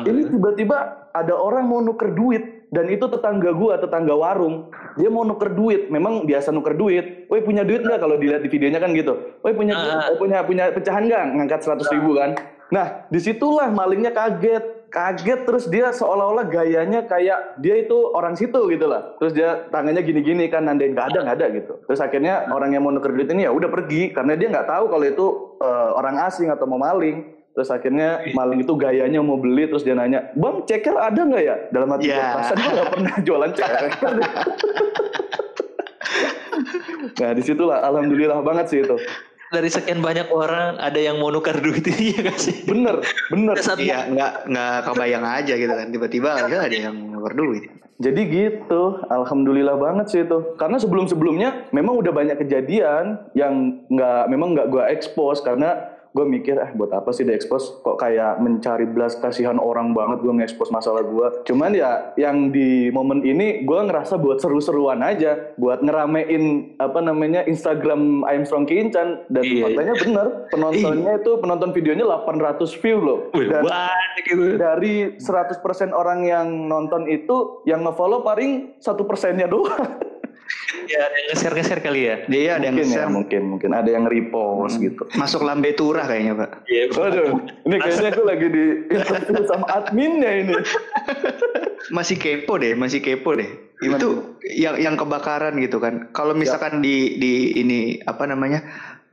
Ini tiba-tiba ada orang mau nuker duit dan itu tetangga gua, tetangga warung. Dia mau nuker duit, memang biasa nuker duit. Woi punya duit nggak kalau dilihat di videonya kan gitu. Woi punya uh. punya punya pecahan nggak? Ngangkat seratus ribu kan? Nah, di situlah malingnya kaget. Kaget terus dia seolah-olah gayanya kayak dia itu orang situ gitu lah. Terus dia tangannya gini-gini kan nandain gak ada gak ada gitu. Terus akhirnya orang yang mau nuker duit ini ya udah pergi karena dia nggak tahu kalau itu uh, orang asing atau mau maling. Terus akhirnya maling itu gayanya mau beli terus dia nanya, bang ceker ada nggak ya? Dalam hati yeah. gue, gue nggak pernah jualan ceker. nah di situlah alhamdulillah banget sih itu dari sekian banyak orang ada yang mau nukar duit ini ya gak sih? Bener, bener. Iya, nggak nggak kebayang aja gitu kan tiba-tiba ada yang nukar duit. Jadi gitu, alhamdulillah banget sih itu. Karena sebelum-sebelumnya memang udah banyak kejadian yang nggak memang nggak gue expose karena gue mikir eh buat apa sih di expose kok kayak mencari belas kasihan orang banget gue nge-expose masalah gue cuman ya yang di momen ini gue ngerasa buat seru-seruan aja buat ngeramein apa namanya Instagram I'm Strong Kincan dan iya. faktanya bener penontonnya itu penonton videonya 800 view loh. Dan gitu. dari 100% orang yang nonton itu yang ngefollow paling satu persennya doang ya ada yang nge-share kali ya? Iya ada yang nge-share ya, mungkin mungkin. Ada yang repost hmm. gitu. Masuk lambe turah kayaknya pak. Iya waduh ini kayaknya aku lagi di sama adminnya ini. Masih kepo deh masih kepo deh. Gimana? itu yang yang kebakaran gitu kan. Kalau ya. misalkan ya. di di ini apa namanya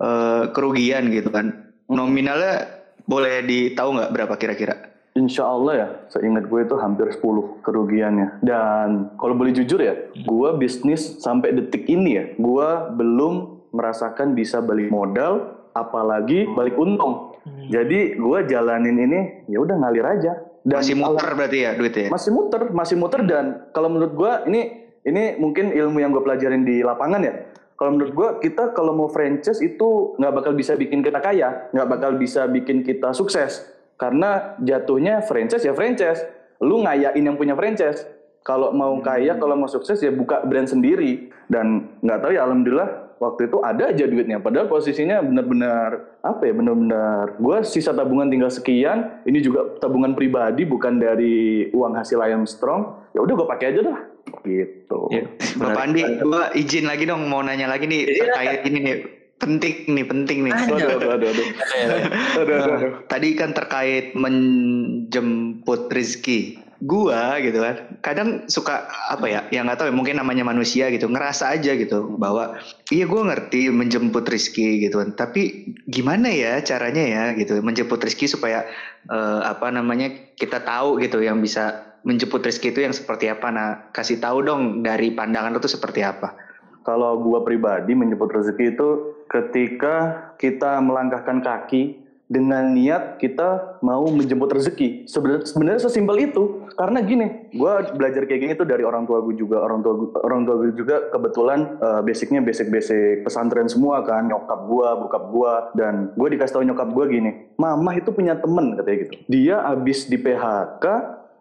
uh, kerugian gitu kan. Hmm. nominalnya boleh ditahu nggak berapa kira-kira Insya Allah ya, seingat gue itu hampir 10 kerugiannya. Dan kalau boleh jujur ya, gue bisnis sampai detik ini ya, gue belum merasakan bisa balik modal, apalagi balik untung. Hmm. Jadi gue jalanin ini, ya udah ngalir aja. Dan masih muter berarti ya duitnya? Masih muter, masih muter dan kalau menurut gue ini ini mungkin ilmu yang gue pelajarin di lapangan ya. Kalau menurut gue kita kalau mau franchise itu nggak bakal bisa bikin kita kaya, nggak bakal bisa bikin kita sukses karena jatuhnya franchise ya franchise. Lu ngayain yang punya franchise. Kalau mau hmm. kaya, kalau mau sukses ya buka brand sendiri. Dan nggak tahu ya alhamdulillah waktu itu ada aja duitnya. Padahal posisinya benar-benar apa ya benar-benar gue sisa tabungan tinggal sekian. Ini juga tabungan pribadi bukan dari uang hasil ayam strong. Ya udah gue pakai aja dah gitu. Ya, Bapak Andi, gue izin lagi dong mau nanya lagi nih iya. terkait ini nih penting nih penting nih. Aduh, aduh, aduh, aduh. aduh, aduh. tadi kan terkait menjemput rezeki gua gitu kan kadang suka apa ya yang nggak tahu ya mungkin namanya manusia gitu ngerasa aja gitu bahwa iya gua ngerti menjemput rezeki gitu kan. Tapi gimana ya caranya ya gitu menjemput rezeki supaya uh, apa namanya kita tahu gitu yang bisa menjemput rezeki itu yang seperti apa. Nah kasih tahu dong dari pandangan lu tuh seperti apa. Kalau gua pribadi menjemput rezeki itu ketika kita melangkahkan kaki dengan niat kita mau menjemput rezeki. Sebenarnya sebenarnya sesimpel itu. Karena gini, gue belajar kayak gini tuh dari orang tua gue juga. Orang tua gue, orang tua gue juga kebetulan uh, basicnya basic-basic pesantren semua kan. Nyokap gue, bokap gue, dan gue dikasih tahu nyokap gue gini, mama itu punya temen katanya gitu. Dia abis di PHK,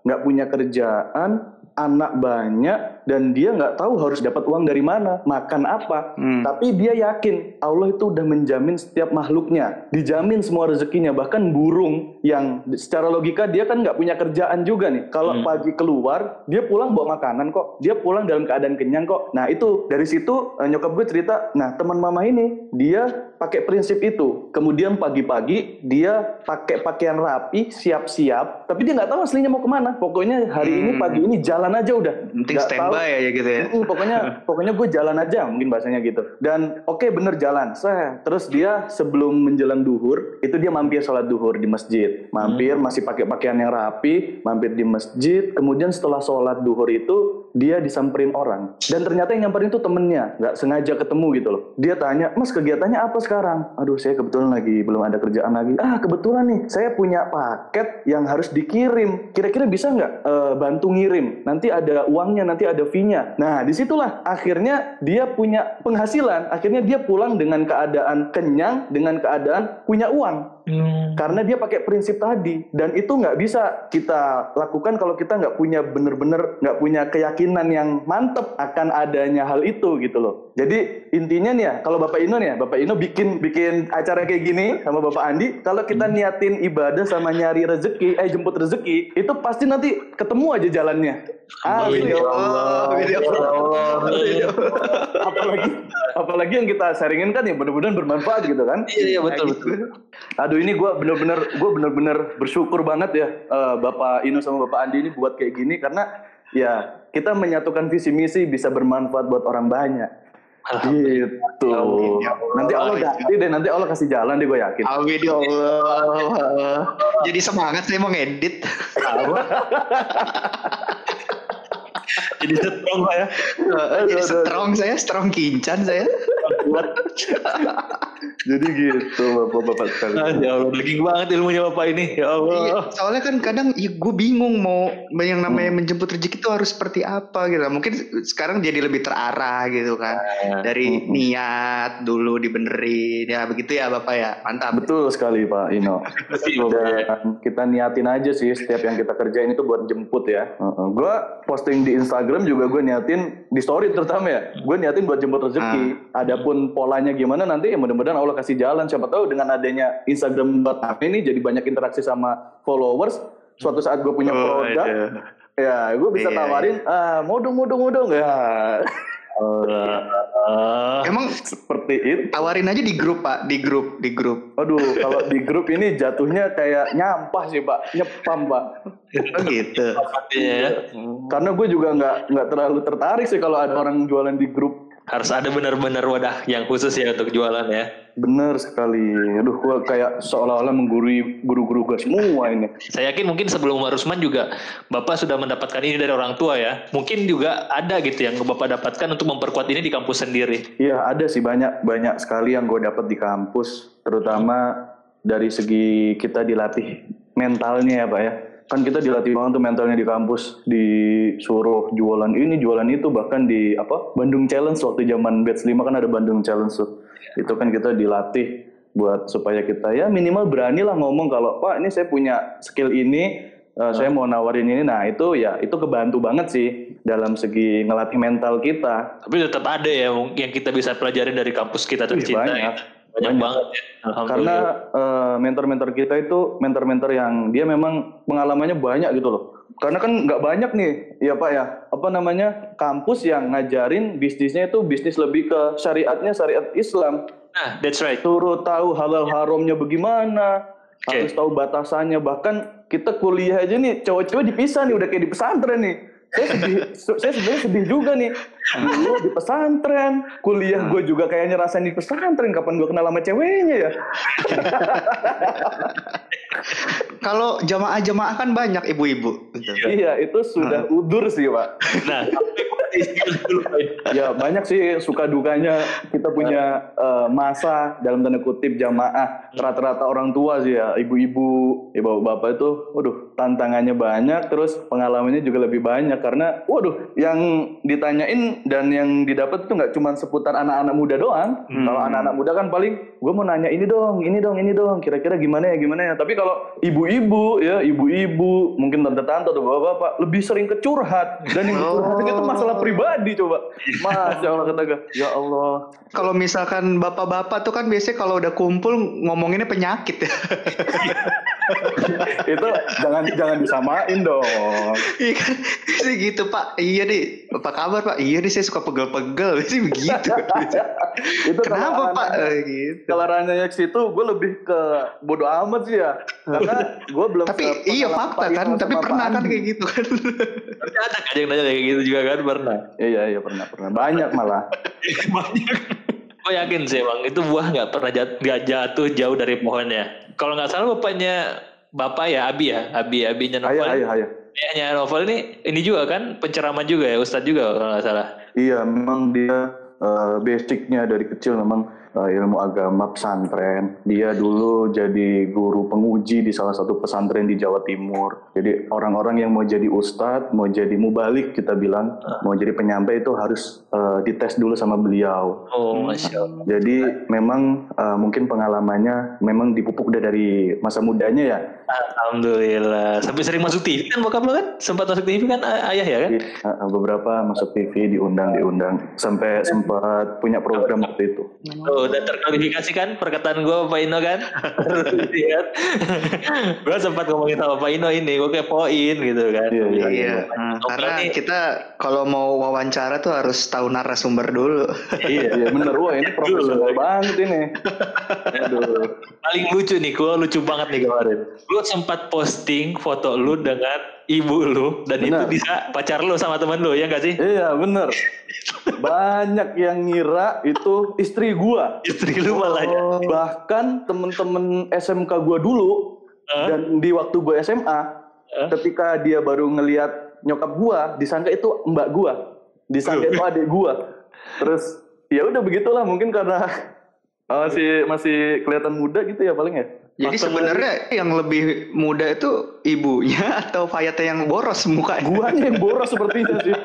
nggak punya kerjaan, anak banyak dan dia nggak tahu harus dapat uang dari mana, makan apa. Hmm. Tapi dia yakin Allah itu udah menjamin setiap makhluknya, dijamin semua rezekinya. Bahkan burung yang secara logika dia kan nggak punya kerjaan juga nih. Kalau hmm. pagi keluar, dia pulang bawa makanan kok. Dia pulang dalam keadaan kenyang kok. Nah itu dari situ eh, nyokap gue cerita, nah teman mama ini dia pakai prinsip itu. Kemudian pagi-pagi dia pakai pakaian rapi, siap-siap, tapi dia nggak tahu aslinya mau ke mana. Pokoknya hari hmm. ini pagi ini jalan aja udah. Penting standby ya gitu ya. Hmm, pokoknya pokoknya gue jalan aja mungkin bahasanya gitu. Dan oke okay, bener jalan. Saya terus dia sebelum menjelang duhur itu dia mampir sholat duhur di masjid. Mampir hmm. masih pakai pakaian yang rapi, mampir di masjid. Kemudian setelah sholat duhur itu dia disamperin orang. Dan ternyata yang nyamperin itu temennya. Nggak sengaja ketemu gitu loh. Dia tanya mas kegiatannya apa sekarang? Aduh saya kebetulan lagi belum ada kerjaan lagi. Ah kebetulan nih saya punya paket yang harus dikirim. Kira-kira bisa nggak e, bantu ngirim? Nanti ada uangnya nanti ada fee-nya. Nah di situlah akhirnya dia punya penghasilan. Akhirnya dia pulang dengan keadaan kenyang dengan keadaan punya uang Hmm. Karena dia pakai prinsip tadi dan itu nggak bisa kita lakukan kalau kita nggak punya bener-bener nggak punya keyakinan yang mantep akan adanya hal itu gitu loh. Jadi intinya nih ya kalau Bapak Ino nih ya Bapak Ino bikin bikin acara kayak gini sama Bapak Andi kalau kita niatin ibadah sama nyari rezeki eh jemput rezeki itu pasti nanti ketemu aja jalannya. Amin ya Allah. Ya Allah. Apalagi apalagi yang kita sharingin kan ya benar-benar bermanfaat gitu kan. Iya iya betul betul. Aduh ini gue bener-bener gue bener-bener bersyukur banget ya uh, Bapak Ino sama Bapak Andi ini buat kayak gini karena ya kita menyatukan visi misi bisa bermanfaat buat orang banyak. Gitu. Amin, ya Allah. Nanti Allah ganti deh, nanti Allah kasih jalan deh gue yakin. Amin ya Allah. Jadi semangat saya mau ngedit. Jadi strong saya. Jadi strong saya, strong kincan saya. Jadi gitu bapak-bapak sekalian. Ah, ya Allah, daging banget ilmunya bapak ini. Ya Allah. Iya, soalnya kan kadang ya, gue bingung mau yang namanya hmm. menjemput rezeki itu harus seperti apa gitu. Mungkin sekarang jadi lebih terarah gitu kan. Hmm. Dari hmm. niat dulu dibenerin ya begitu ya bapak ya. Mantap. Betul sekali Pak Ino. Dan kita niatin aja sih setiap yang kita kerjain itu buat jemput ya. Gue posting di Instagram juga gue niatin di story terutama ya. Gue niatin buat jemput rezeki. Uh. Adapun polanya gimana nanti ya mudah-mudahan Allah kasih jalan siapa tahu dengan adanya Instagram buat ini jadi banyak interaksi sama followers suatu saat gue punya oh, produk iya. ya gue bisa yeah. tawarin ah modung modung modung ya Uh, Emang seperti itu. Tawarin aja di grup pak, di grup, di grup. Aduh, kalau di grup ini jatuhnya kayak nyampah sih pak, nyepam pak. Oh gitu. Iya. Karena gue juga nggak nggak terlalu tertarik sih kalau ada orang jualan di grup harus ada benar-benar wadah yang khusus ya untuk jualan ya. Bener sekali. Aduh, gua kayak seolah-olah menggurui guru-guru gue semua ini. Saya yakin mungkin sebelum Warusman juga Bapak sudah mendapatkan ini dari orang tua ya. Mungkin juga ada gitu yang Bapak dapatkan untuk memperkuat ini di kampus sendiri. Iya, ada sih banyak banyak sekali yang gue dapat di kampus, terutama dari segi kita dilatih mentalnya ya, Pak ya kan kita dilatih banget tuh mentalnya di kampus disuruh jualan ini jualan itu bahkan di apa Bandung Challenge waktu zaman batch 5 kan ada Bandung Challenge tuh. Itu kan kita dilatih buat supaya kita ya minimal berani lah ngomong kalau pak ini saya punya skill ini uh, saya mau nawarin ini. Nah itu ya itu kebantu banget sih dalam segi ngelatih mental kita. Tapi tetap ada ya yang kita bisa pelajari dari kampus kita tercinta banyak. ya banyak, banyak. banget ya. Karena uh, mentor-mentor kita itu mentor-mentor yang dia memang pengalamannya banyak gitu loh. Karena kan nggak banyak nih ya pak ya. Apa namanya? Kampus yang ngajarin bisnisnya itu bisnis lebih ke syariatnya syariat Islam. Nah that's right. Turut tahu halal haramnya bagaimana okay. harus tahu batasannya. Bahkan kita kuliah aja nih cowok-cowok dipisah nih udah kayak di pesantren nih saya sedih. Saya sebenarnya sedih juga nih. Dulu di pesantren kuliah gue juga kayaknya rasain di pesantren kapan gue kenal sama ceweknya ya. Kalau jamaah-jamaah kan banyak ibu-ibu. Iya itu sudah udur sih pak. Nah ya banyak sih suka dukanya. Kita punya uh, masa dalam tanda kutip jamaah. Rata-rata orang tua sih ya ibu-ibu ya bapak-bapak itu waduh tantangannya banyak terus pengalamannya juga lebih banyak. Karena waduh yang ditanyain dan yang didapat itu nggak cuma seputar anak-anak muda doang. Hmm. kalau anak-anak muda kan paling gue mau nanya ini dong ini dong ini dong kira-kira gimana ya gimana ya. Tapi kalau ibu-ibu ya ibu-ibu mungkin tante-tante atau bapak-bapak lebih sering kecurhat dan yang curhat itu masalah pribadi coba. Masya Allah kata ya Allah. Kalau misalkan bapak-bapak tuh kan biasanya kalau udah kumpul ngomonginnya penyakit ya. Itu jangan jangan disamain dong. Iya kan, sih gitu Pak. Iya nih, apa kabar Pak? Iya nih saya suka pegel-pegel sih begitu. itu Kenapa Pak? Eh, gitu. Kalau situ, gue lebih ke bodoh amat sih ya. Karena gue belum. Tapi iya fakta kan. Tapi pernah kan kayak gitu kan. Tapi ada kan yang nanya kayak gitu juga kan pernah. Iya iya pernah pernah banyak malah. banyak. Gue yakin sih bang, itu buah nggak pernah jatuh, jatuh jauh dari pohonnya kalau nggak salah bapaknya bapak ya Abi ya? Abi Abinya Novel ayah ayah ayah ayahnya Novel ini ini juga kan penceramah juga ya Ustadz juga kalau nggak salah. Iya memang dia uh, basicnya dari kecil memang uh, ilmu agama pesantren. Dia dulu jadi guru penguji di salah satu pesantren di Jawa Timur. Jadi orang-orang yang mau jadi ustadz, mau jadi mubalik kita bilang, uh. mau jadi penyampai itu harus uh, dites dulu sama beliau. Oh, masya Allah. Jadi memang uh, mungkin pengalamannya memang dipupuk udah dari masa mudanya ya. Alhamdulillah. Sampai sering masuk TV kan bokap lo kan? Sempat masuk TV kan ayah ya kan? Uh, beberapa masuk TV diundang diundang sampai sempat punya program waktu itu. Oh, udah terklarifikasi kan perkataan gue Pak Ino kan? Lihat gue sempat ngomongin sama Pak Ino ini gue kepoin gitu kan. Iya, iya, iya. Hmm, karena ini, kita kalau mau wawancara tuh harus tahu narasumber dulu. Iya. Iya bener. Wah ini profesional banget ini. Aduh. Paling lucu nih gue lucu banget nih kemarin. Lu sempat posting foto lu dengan ibu lu dan bener. itu bisa pacar lu sama temen lu ya gak sih? Iya bener. Banyak yang ngira itu istri gua. Istri lu malah ya. Oh. Bahkan temen-temen SMK gua dulu huh? dan di waktu gua SMA, huh? ketika dia baru ngeliat nyokap gua, disangka itu mbak gua, disangka itu adik gua. Terus ya udah begitulah mungkin karena masih masih kelihatan muda gitu ya paling ya. Jadi sebenarnya yang lebih muda itu ibunya atau Fayate yang boros mukanya? Gua yang boros sepertinya sih.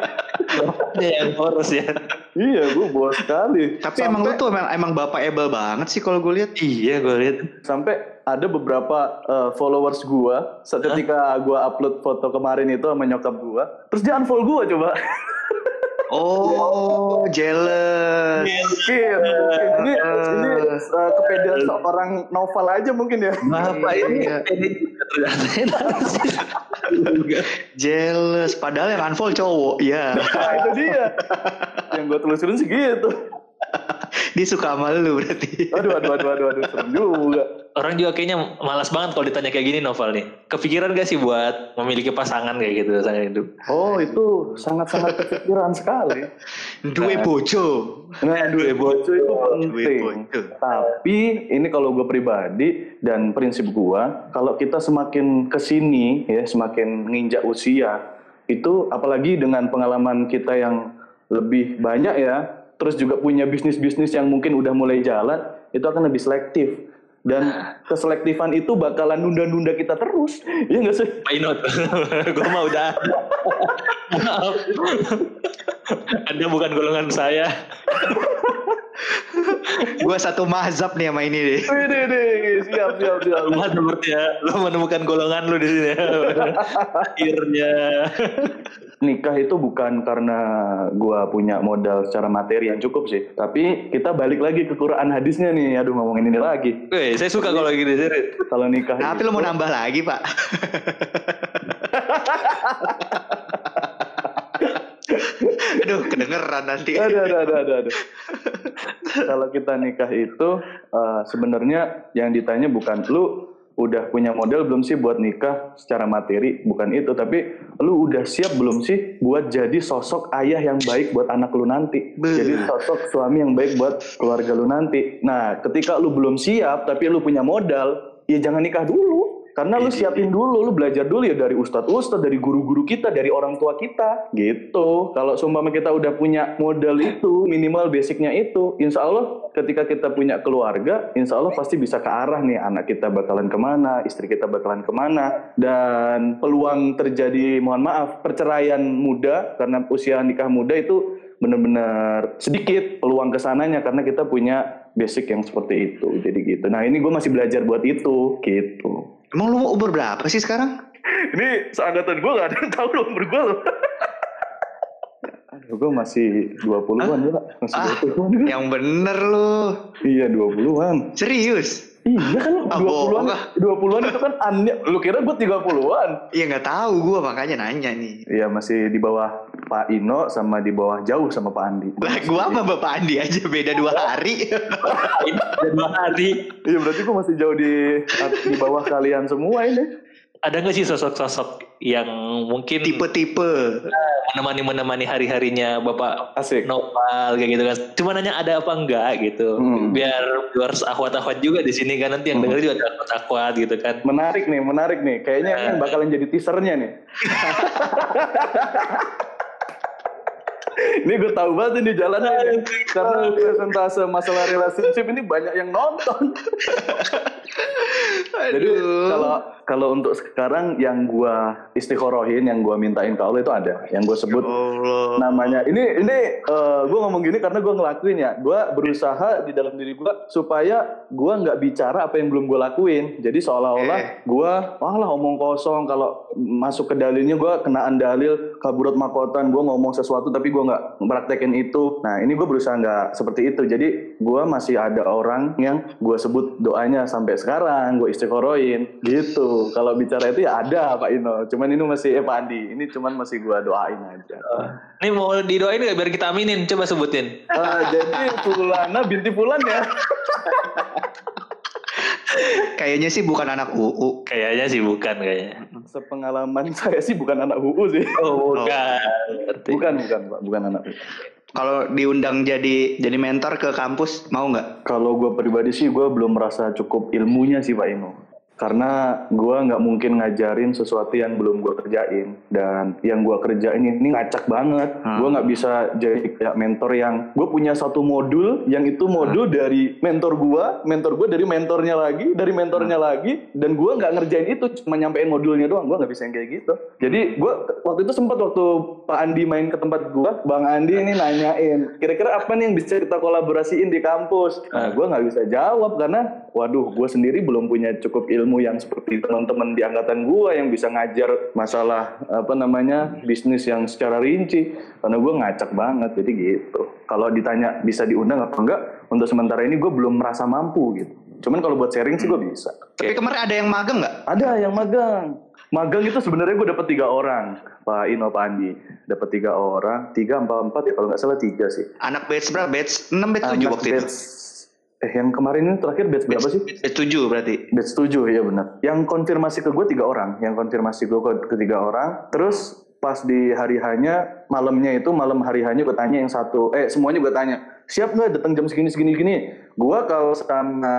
yang boros ya. iya, gua boros sekali. Tapi Sampai, emang lu tuh emang, emang bapak able banget sih kalau gue lihat. Iya, gue lihat. Sampai ada beberapa uh, followers gua ketika gua upload foto kemarin itu sama nyokap gua, terus dia unfollow gua coba. Oh, jealous. Mungkin, Ini, ini uh, kepedean seorang novel aja mungkin ya. Bapak ini jealous. Padahal yang unfollow cowok. Ya. Nah, itu dia. yang gue telusurin sih gitu. Dia suka sama lu berarti. Aduh, aduh, aduh, aduh, aduh, serem juga. Orang juga kayaknya malas banget kalau ditanya kayak gini novel nih. Kepikiran gak sih buat memiliki pasangan kayak gitu sangat itu? Oh, itu sangat-sangat kepikiran sekali. Dua nah, bojo. Nah, dua bojo itu penting. Tapi ini kalau gue pribadi dan prinsip gue, kalau kita semakin ke sini ya, semakin menginjak usia, itu apalagi dengan pengalaman kita yang lebih banyak ya, terus juga punya bisnis-bisnis yang mungkin udah mulai jalan, itu akan lebih selektif. Dan keselektifan itu bakalan nunda-nunda kita terus. Iya gak sih? Pak Inot, gue mau udah. Maaf. Anda bukan golongan saya. gue satu mazhab nih sama ini deh. Ini deh, siap siap siap. Mazhab ya, lo menemukan golongan lo di sini. Akhirnya. Nikah itu bukan karena gue punya modal secara materi yang cukup sih, tapi kita balik lagi ke Quran hadisnya nih. Aduh ngomongin ini lagi. Weh, saya suka kalau gini sih. Kalau nikah. Tapi lo mau nambah lagi pak? aduh kedengeran nanti. Aduh aduh aduh aduh, aduh. kalau kita nikah itu uh, sebenarnya yang ditanya bukan lu udah punya model belum sih buat nikah secara materi bukan itu. Tapi lu udah siap belum sih buat jadi sosok ayah yang baik buat anak lu nanti? Be. jadi sosok suami yang baik buat keluarga lu nanti. Nah ketika lu belum siap tapi lu punya modal ya jangan nikah dulu Karena lu siapin dulu, lu belajar dulu ya dari ustadz-ustadz, dari guru-guru kita, dari orang tua kita, gitu. Kalau seumpama kita udah punya modal itu, minimal basicnya itu, insya Allah ketika kita punya keluarga, insya Allah pasti bisa ke arah nih anak kita bakalan ke mana, istri kita bakalan ke mana, dan peluang terjadi, mohon maaf, perceraian muda karena usia nikah muda itu benar-benar sedikit peluang ke sananya karena kita punya basic yang seperti itu. Jadi gitu. Nah ini gue masih belajar buat itu, gitu. Emang lu umur berapa sih sekarang? ini seangkatan gue gak ada yang tahu lo umur gue loh. Aduh, gue masih 20-an juga. Masih Ah, 20-an. Yang bener lu. Iya, 20-an. Serius? Iya kan Ah, 20-an. bohong ah. 20-an itu kan aneh. Lu kira gue 30-an? Iya nggak tahu gua makanya nanya nih. Iya, masih di bawah Pak Ino sama di bawah jauh sama Pak Andi. Lah gua sama Bapak Andi aja beda dua hari. Udah dua hari. Iya, berarti gue masih jauh di di bawah kalian semua ini. Ada nggak sih sosok-sosok yang mungkin Tipe-tipe. menemani menemani hari-harinya Bapak Asik. Nopal kayak gitu kan. Cuma nanya ada apa enggak gitu. Hmm. Biar viewers akhwat-akhwat juga di sini kan nanti yang Hmm. denger juga ada akhwat-akhwat gitu kan. Menarik nih, menarik nih. Kayaknya ini yang bakalan jadi teasernya nih. ini gue tahu banget ini jalannya ini. Karena presentase masalah relationship ini banyak yang nonton. Jadi kalau kalau untuk sekarang yang gua istiqorohin, yang gua mintain ke Allah itu ada, yang gue sebut Allah. namanya. Ini ini eh, gue ngomong gini karena gue ngelakuin ya. Gue berusaha di dalam diri gue supaya gue nggak bicara apa yang belum gue lakuin. Jadi seolah-olah Eh. gue wah lah omong kosong. Kalau masuk ke dalilnya gue kenaan dalil kaburat makotan gue ngomong sesuatu tapi gue nggak praktekin itu. Nah ini gue berusaha nggak seperti itu. Jadi gue masih ada orang yang gue sebut doanya sampai sekarang gue istiqorohin gitu kalau bicara itu ya ada Pak Ino cuman ini masih eh Pak Andi ini cuman masih gue doain aja Ini mau didoain nggak biar kita aminin? Coba sebutin. Ah, jadi Fulana binti Fulan ya. Kayaknya sih bukan anak UU. Kayaknya sih bukan kayaknya. Sepengalaman saya sih bukan anak UU sih. Oh, bukan. Berarti. Bukan, bukan, Pak. Bukan anak UU. Kalau diundang jadi jadi mentor ke kampus mau nggak? Kalau gue pribadi sih gue belum merasa cukup ilmunya sih Pak Ino. Karena gue nggak mungkin ngajarin sesuatu yang belum gue kerjain dan yang gue kerjain ini ngacak banget. Hmm. Gue nggak bisa jadi kayak mentor yang gue punya satu modul yang itu modul dari mentor gue, mentor gue dari mentornya lagi, dari mentornya lagi, dan gue nggak ngerjain itu cuma nyampein modulnya doang. Gue nggak bisa yang kayak gitu. Jadi gue waktu itu sempat waktu Pak Andi main ke tempat gue, Bang Andi ini nanyain kira-kira apa nih yang bisa kita kolaborasiin di kampus. Nah, gue nggak bisa jawab karena waduh gue sendiri belum punya cukup ilmu yang seperti teman-teman di angkatan gue yang bisa ngajar masalah apa namanya bisnis yang secara rinci. Karena gue ngacak banget jadi gitu. Kalau ditanya bisa diundang apa enggak untuk sementara ini gue belum merasa mampu gitu. Cuman kalau buat sharing sih gue bisa. Tapi kemarin ada yang magang nggak? ada yang magang. Magang itu sebenarnya gue dapet tiga orang Pak Ino Pak Andi. Dapet tiga orang tiga empat empat ya kalau nggak salah tiga sih. Anak batch berapa? Batch 6 batch 7 Anak waktu itu. Eh yang kemarin ini terakhir batch berapa sih Batch 7 berarti. Batch 7 ya benar. Yang konfirmasi ke gue tiga orang, yang konfirmasi gue ke ketiga orang. Terus pas di hari hanya malamnya itu malam hari hanya gue tanya yang satu, eh semuanya gue tanya siap nggak datang jam segini segini gini. Gue kalau sama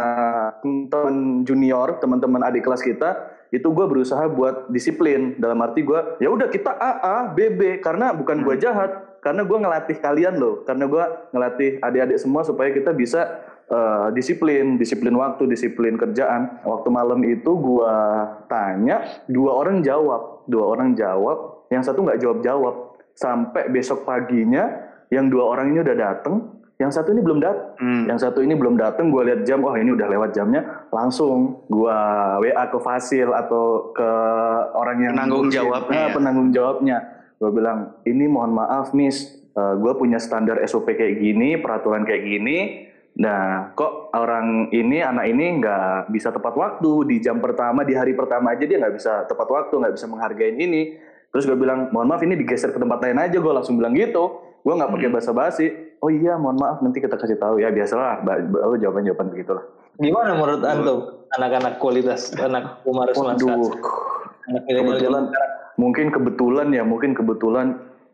teman junior, teman-teman adik kelas kita itu gue berusaha buat disiplin dalam arti gue ya udah kita A A B B karena bukan gue jahat karena gue ngelatih kalian loh karena gue ngelatih adik-adik semua supaya kita bisa eh, disiplin, disiplin waktu, disiplin kerjaan. Waktu malam itu gua tanya, dua orang jawab, dua orang jawab, yang satu nggak jawab jawab. Sampai besok paginya, yang dua orang ini udah dateng, yang satu ini belum datang. Hmm. Yang satu ini belum datang, gue lihat jam, oh ini udah lewat jamnya, langsung gua WA ke Fasil atau ke orang yang Penanggung jawabnya Nah, ya. penanggung jawabnya. Gue bilang, ini mohon maaf Miss, gue punya standar SOP kayak gini, peraturan kayak gini. Nah, kok orang ini, anak ini nggak bisa tepat waktu di jam pertama, di hari pertama aja dia nggak bisa tepat waktu, nggak bisa menghargain ini. Terus gue bilang, mohon maaf ini digeser ke tempat lain aja, gue langsung bilang gitu. Gue nggak pakai basa-basi. Oh iya, mohon maaf nanti kita kasih tahu ya biasalah. ba- ba- Lo jawaban-jawaban begitulah. Gimana menurut antum anak-anak kualitas anak Umar Waduh, anak kebetulan mungkin kebetulan ya mungkin kebetulan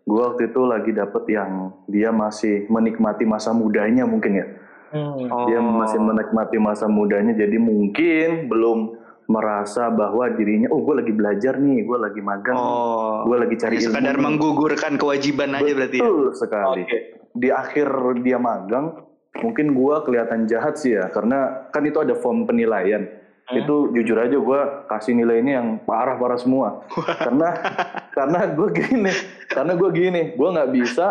gue waktu itu lagi dapet yang dia masih menikmati masa mudanya mungkin ya Hmm. Oh. dia masih menikmati masa mudanya jadi mungkin belum merasa bahwa dirinya oh gue lagi belajar nih gue lagi magang Oh. gue lagi cari Hanya sekadar ilmu nih. menggugurkan kewajiban aja berarti ya. Betul sekali. Oke. Di akhir dia magang, mungkin gua kelihatan jahat sih ya, karena kan itu ada form penilaian. Hmm. Itu jujur aja gua kasih nilai ini yang parah-parah semua. karena karena gue gini, karena gue gini, gua nggak bisa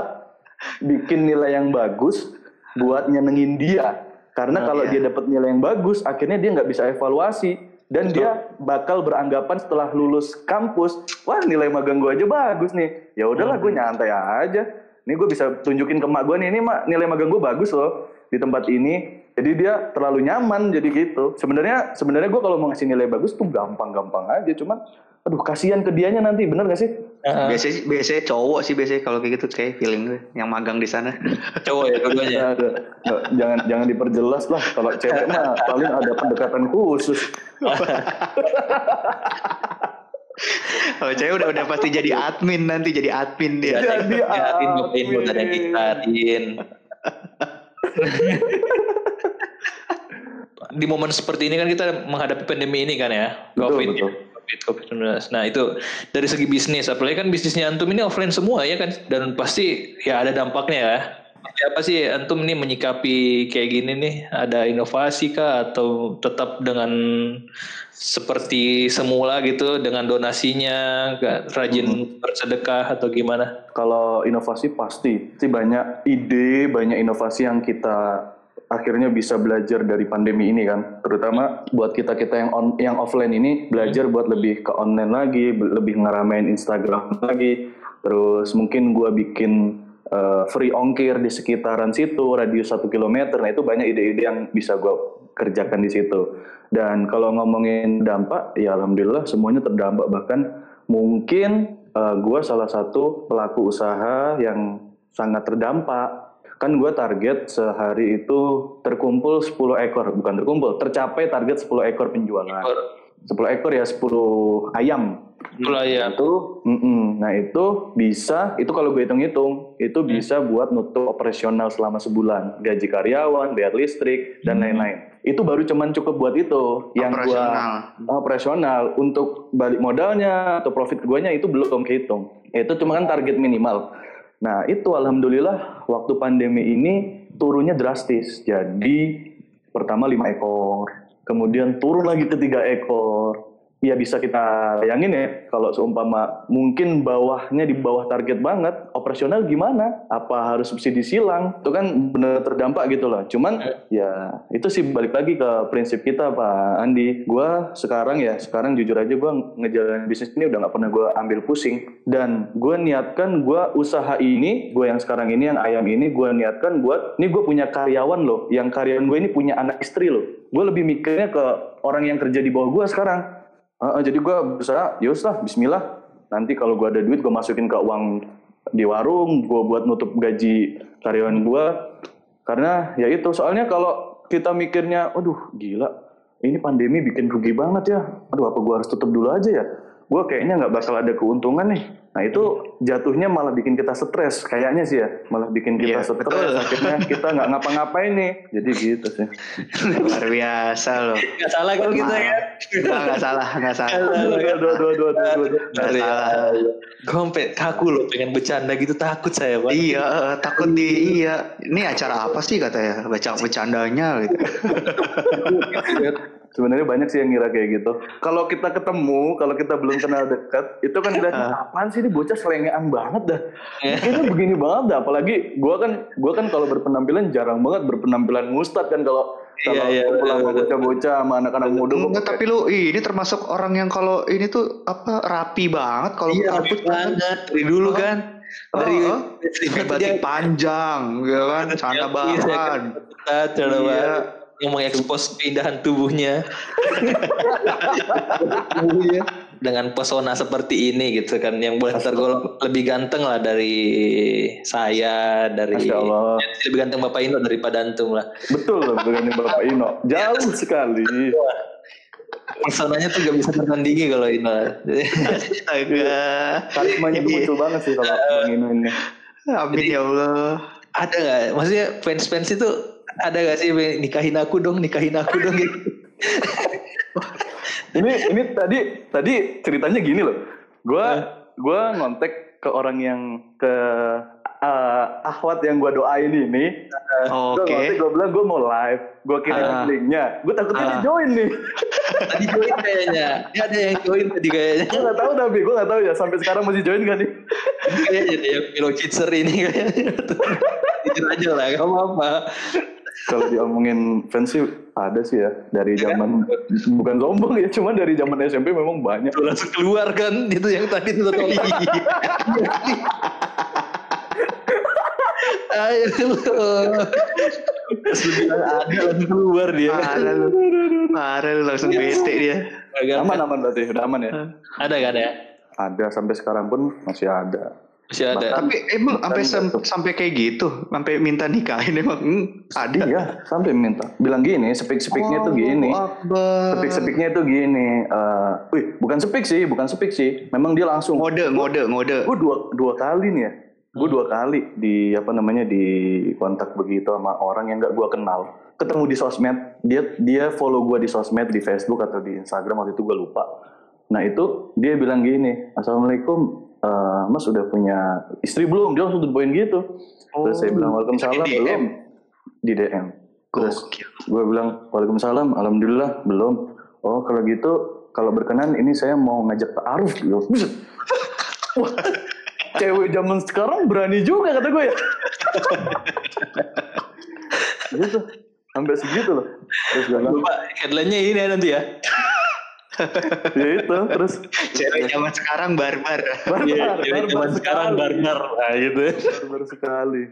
bikin nilai yang bagus buat nyenengin dia. Karena Oh, kalau iya. dia dapat nilai yang bagus, akhirnya dia nggak bisa evaluasi dan dia bakal beranggapan setelah lulus kampus, wah nilai magang gue aja bagus nih. Ya udahlah, gue nyantai aja. Ini gue bisa tunjukin ke mak gue nih, ini mak nilai magang gue bagus loh di tempat ini. Jadi dia terlalu nyaman jadi gitu. Sebenarnya sebenarnya gue kalau mau ngasih nilai bagus tuh gampang-gampang aja. Cuman, aduh kasihan ke dianya nanti, bener gak sih? Heeh. Biasanya biasanya cowok sih biasanya kalau kayak gitu kayak feeling gue yang magang di sana. cowok ya keduanya Ya, jangan jangan diperjelas lah. Kalau cewek mah paling ada pendekatan khusus. Kalau cewek udah udah pasti jadi admin nanti jadi admin dia. Jadi Yakin ngapain admin. buat ada kita Din di momen seperti ini kan kita menghadapi pandemi ini kan ya Betul, covid betul. Covid covid 19 nah itu dari segi bisnis apalagi kan bisnisnya antum ini offline semua ya kan? Dan pasti ya ada dampaknya ya. Seperti apa sih antum ini menyikapi kayak gini nih? Ada inovasi kah? Atau tetap dengan seperti semula gitu dengan donasinya gak rajin bersedekah atau gimana? Kalau inovasi pasti, sih banyak ide, banyak inovasi yang kita akhirnya bisa belajar dari pandemi ini kan. Terutama buat kita kita yang on, yang offline ini belajar buat lebih ke online lagi, lebih ngeramein Instagram lagi. Terus mungkin gua bikin eh, free ongkir di sekitaran situ, radius satu kilometer. Nah itu banyak ide-ide yang bisa gua kerjakan di situ. Dan kalau ngomongin dampak, ya alhamdulillah semuanya terdampak. Bahkan mungkin eh, gua salah satu pelaku usaha yang sangat terdampak. Kan gua target sehari itu terkumpul 10 ekor, bukan terkumpul, tercapai target 10 ekor penjualan. 10 ekor ya 10 ayam. itulah ya Itu, mm-mm. nah itu bisa, itu kalau gue hitung-hitung, itu bisa buat nutup operasional selama sebulan, gaji karyawan, bayar listrik dan lain-lain. Itu baru cuman cukup buat itu. Yang gua Operasional. operasional untuk balik modalnya atau profit guanya itu belum kehitung. Itu cuma kan target minimal. Nah itu alhamdulillah waktu pandemi ini turunnya drastis. Jadi pertama 5 ekor, kemudian turun lagi ke 3 ekor. Ya bisa kita bayangin ya kalau seumpama mungkin bawahnya di bawah target banget, operasional gimana? Apa harus subsidi silang? Itu kan benar terdampak gitu loh. Cuman ya itu sih balik lagi ke prinsip kita Pak Andi. Gua sekarang ya, sekarang jujur aja gua ngejalanin bisnis ini udah nggak pernah gua ambil pusing dan gua niatkan gua usaha ini, gua yang sekarang ini yang ayam ini gua niatkan buat ini gua punya karyawan loh, yang karyawan gue ini punya anak istri loh. Gue lebih mikirnya ke orang yang kerja di bawah gua sekarang. Heeh, jadi gua berusaha, yus lah, Bismillah. Nanti kalau gua ada duit, gua masukin ke uang di warung, gua buat nutup gaji karyawan gua. Karena ya itu, soalnya kalau kita mikirnya, aduh gila, ini pandemi bikin rugi banget ya. Aduh apa gua harus tutup dulu aja ya? Gua kayaknya nggak bakal ada keuntungan nih. Nah itu jatuhnya malah bikin kita stres, kayaknya sih ya, malah bikin kita Iya, stres. betul. Akhirnya kita nggak ngapa-ngapain nih. Jadi gitu sih. Luar biasa loh. nggak salah kalau kita ya Nggak, salah, nggak salah. Dua, dua, dua, dua, dua, dua, dua. Nggak Iya. salah. gue kaku loh pengen bercanda gitu takut saya pak Iya, takut di iya. Ini acara apa sih katanya? Baca bercandanya gitu. Sebenarnya banyak sih yang ngira kayak gitu. Kalau kita ketemu, kalau kita belum kenal dekat, itu kan kita apaan sih ini bocah selengean banget dah. Kayaknya begini banget dah. Apalagi gua kan gua kan kalau berpenampilan jarang banget berpenampilan mustad kan kalau kalau Iya, iya, kumpul sama betul, bocah-bocah sama anak-anak muda Enggak, tapi lu ih, ini termasuk orang yang kalau ini tuh apa rapi banget kalau iya rapi banget dari dulu kan dari Oh, batik panjang, ya kan, celana bahan. cara Iya. Yang mengekspos keindahan tubuhnya Iya. dengan pesona seperti ini gitu kan yang boleh tergolong lebih ganteng lah dari saya dari Masya Allah. Ya, lebih ganteng bapak Ino daripada antum lah betul loh dengan Bapak Ino. Jauh sekali. personanya tuh gak bisa tertandingi kalau Ino Astaga. Karismanya tuh muncul banget sih kalau Bang Ino ini. Amin ya Allah. ada nggak maksudnya fans fans itu ada gak sih nikahin aku dong nikahin aku dong gitu ini ini tadi tadi ceritanya gini loh. Gua gua ngontek ke orang yang ke uh, Ahwat yang gue doain ini. Oke. Okay. Gue bilang gue mau live, gue kirim uh, linknya. Gue takutnya uh. dia join nih. tadi join kayaknya. Dia ada yang join tadi kayaknya. gue gak tahu tapi gue gak tahu ya sampai sekarang masih join gak nih? kayaknya ada yang Kitzer ini kayaknya. Jujur aja lah, gak apa-apa. Kalau diomongin fans sih ada sih ya dari ya zaman kan? bukan sombong ya cuma dari zaman SMP memang banyak langsung keluar kan itu yang tadi itu Ayo ada langsung keluar dia. Parah lu. Parah lu langsung bete dia. Aman aman berarti udah aman ya. Ada gak ada ya? Ada sampai sekarang pun masih ada. Masih ada. Tapi emang sampai sampai kayak gitu, sampai minta nikahin emang hmm, ada ya, sampai minta. Bilang gini, sepik-sepiknya oh, tuh gini. Sepik-sepiknya tuh gini. Uh, wih, bukan sepik sih, bukan sepik sih. Memang dia langsung. Ngode, ngode, ngode. Gue dua dua kali nih ya gue dua kali di apa namanya di kontak begitu sama orang yang gak gue kenal ketemu di sosmed dia dia follow gue di sosmed di Facebook atau di Instagram waktu itu gue lupa nah itu dia bilang gini assalamualaikum uh, mas udah punya istri belum? Dia langsung poin gitu. Terus saya bilang oh, waalaikumsalam di belum. Di DM terus gue bilang waalaikumsalam alhamdulillah belum. Oh kalau gitu kalau berkenan ini saya mau ngajak Pak Aruf. Gitu Wah, cewek zaman sekarang berani juga kata gue ya. Gitu sampai segitu loh. Terus gue bilang headline-nya ini ya nanti ya ya itu terus? Cewek zaman sekarang barbar. Barbar ya, cewek zaman sekarang barbar. Nah, gitu. Barbar sekali.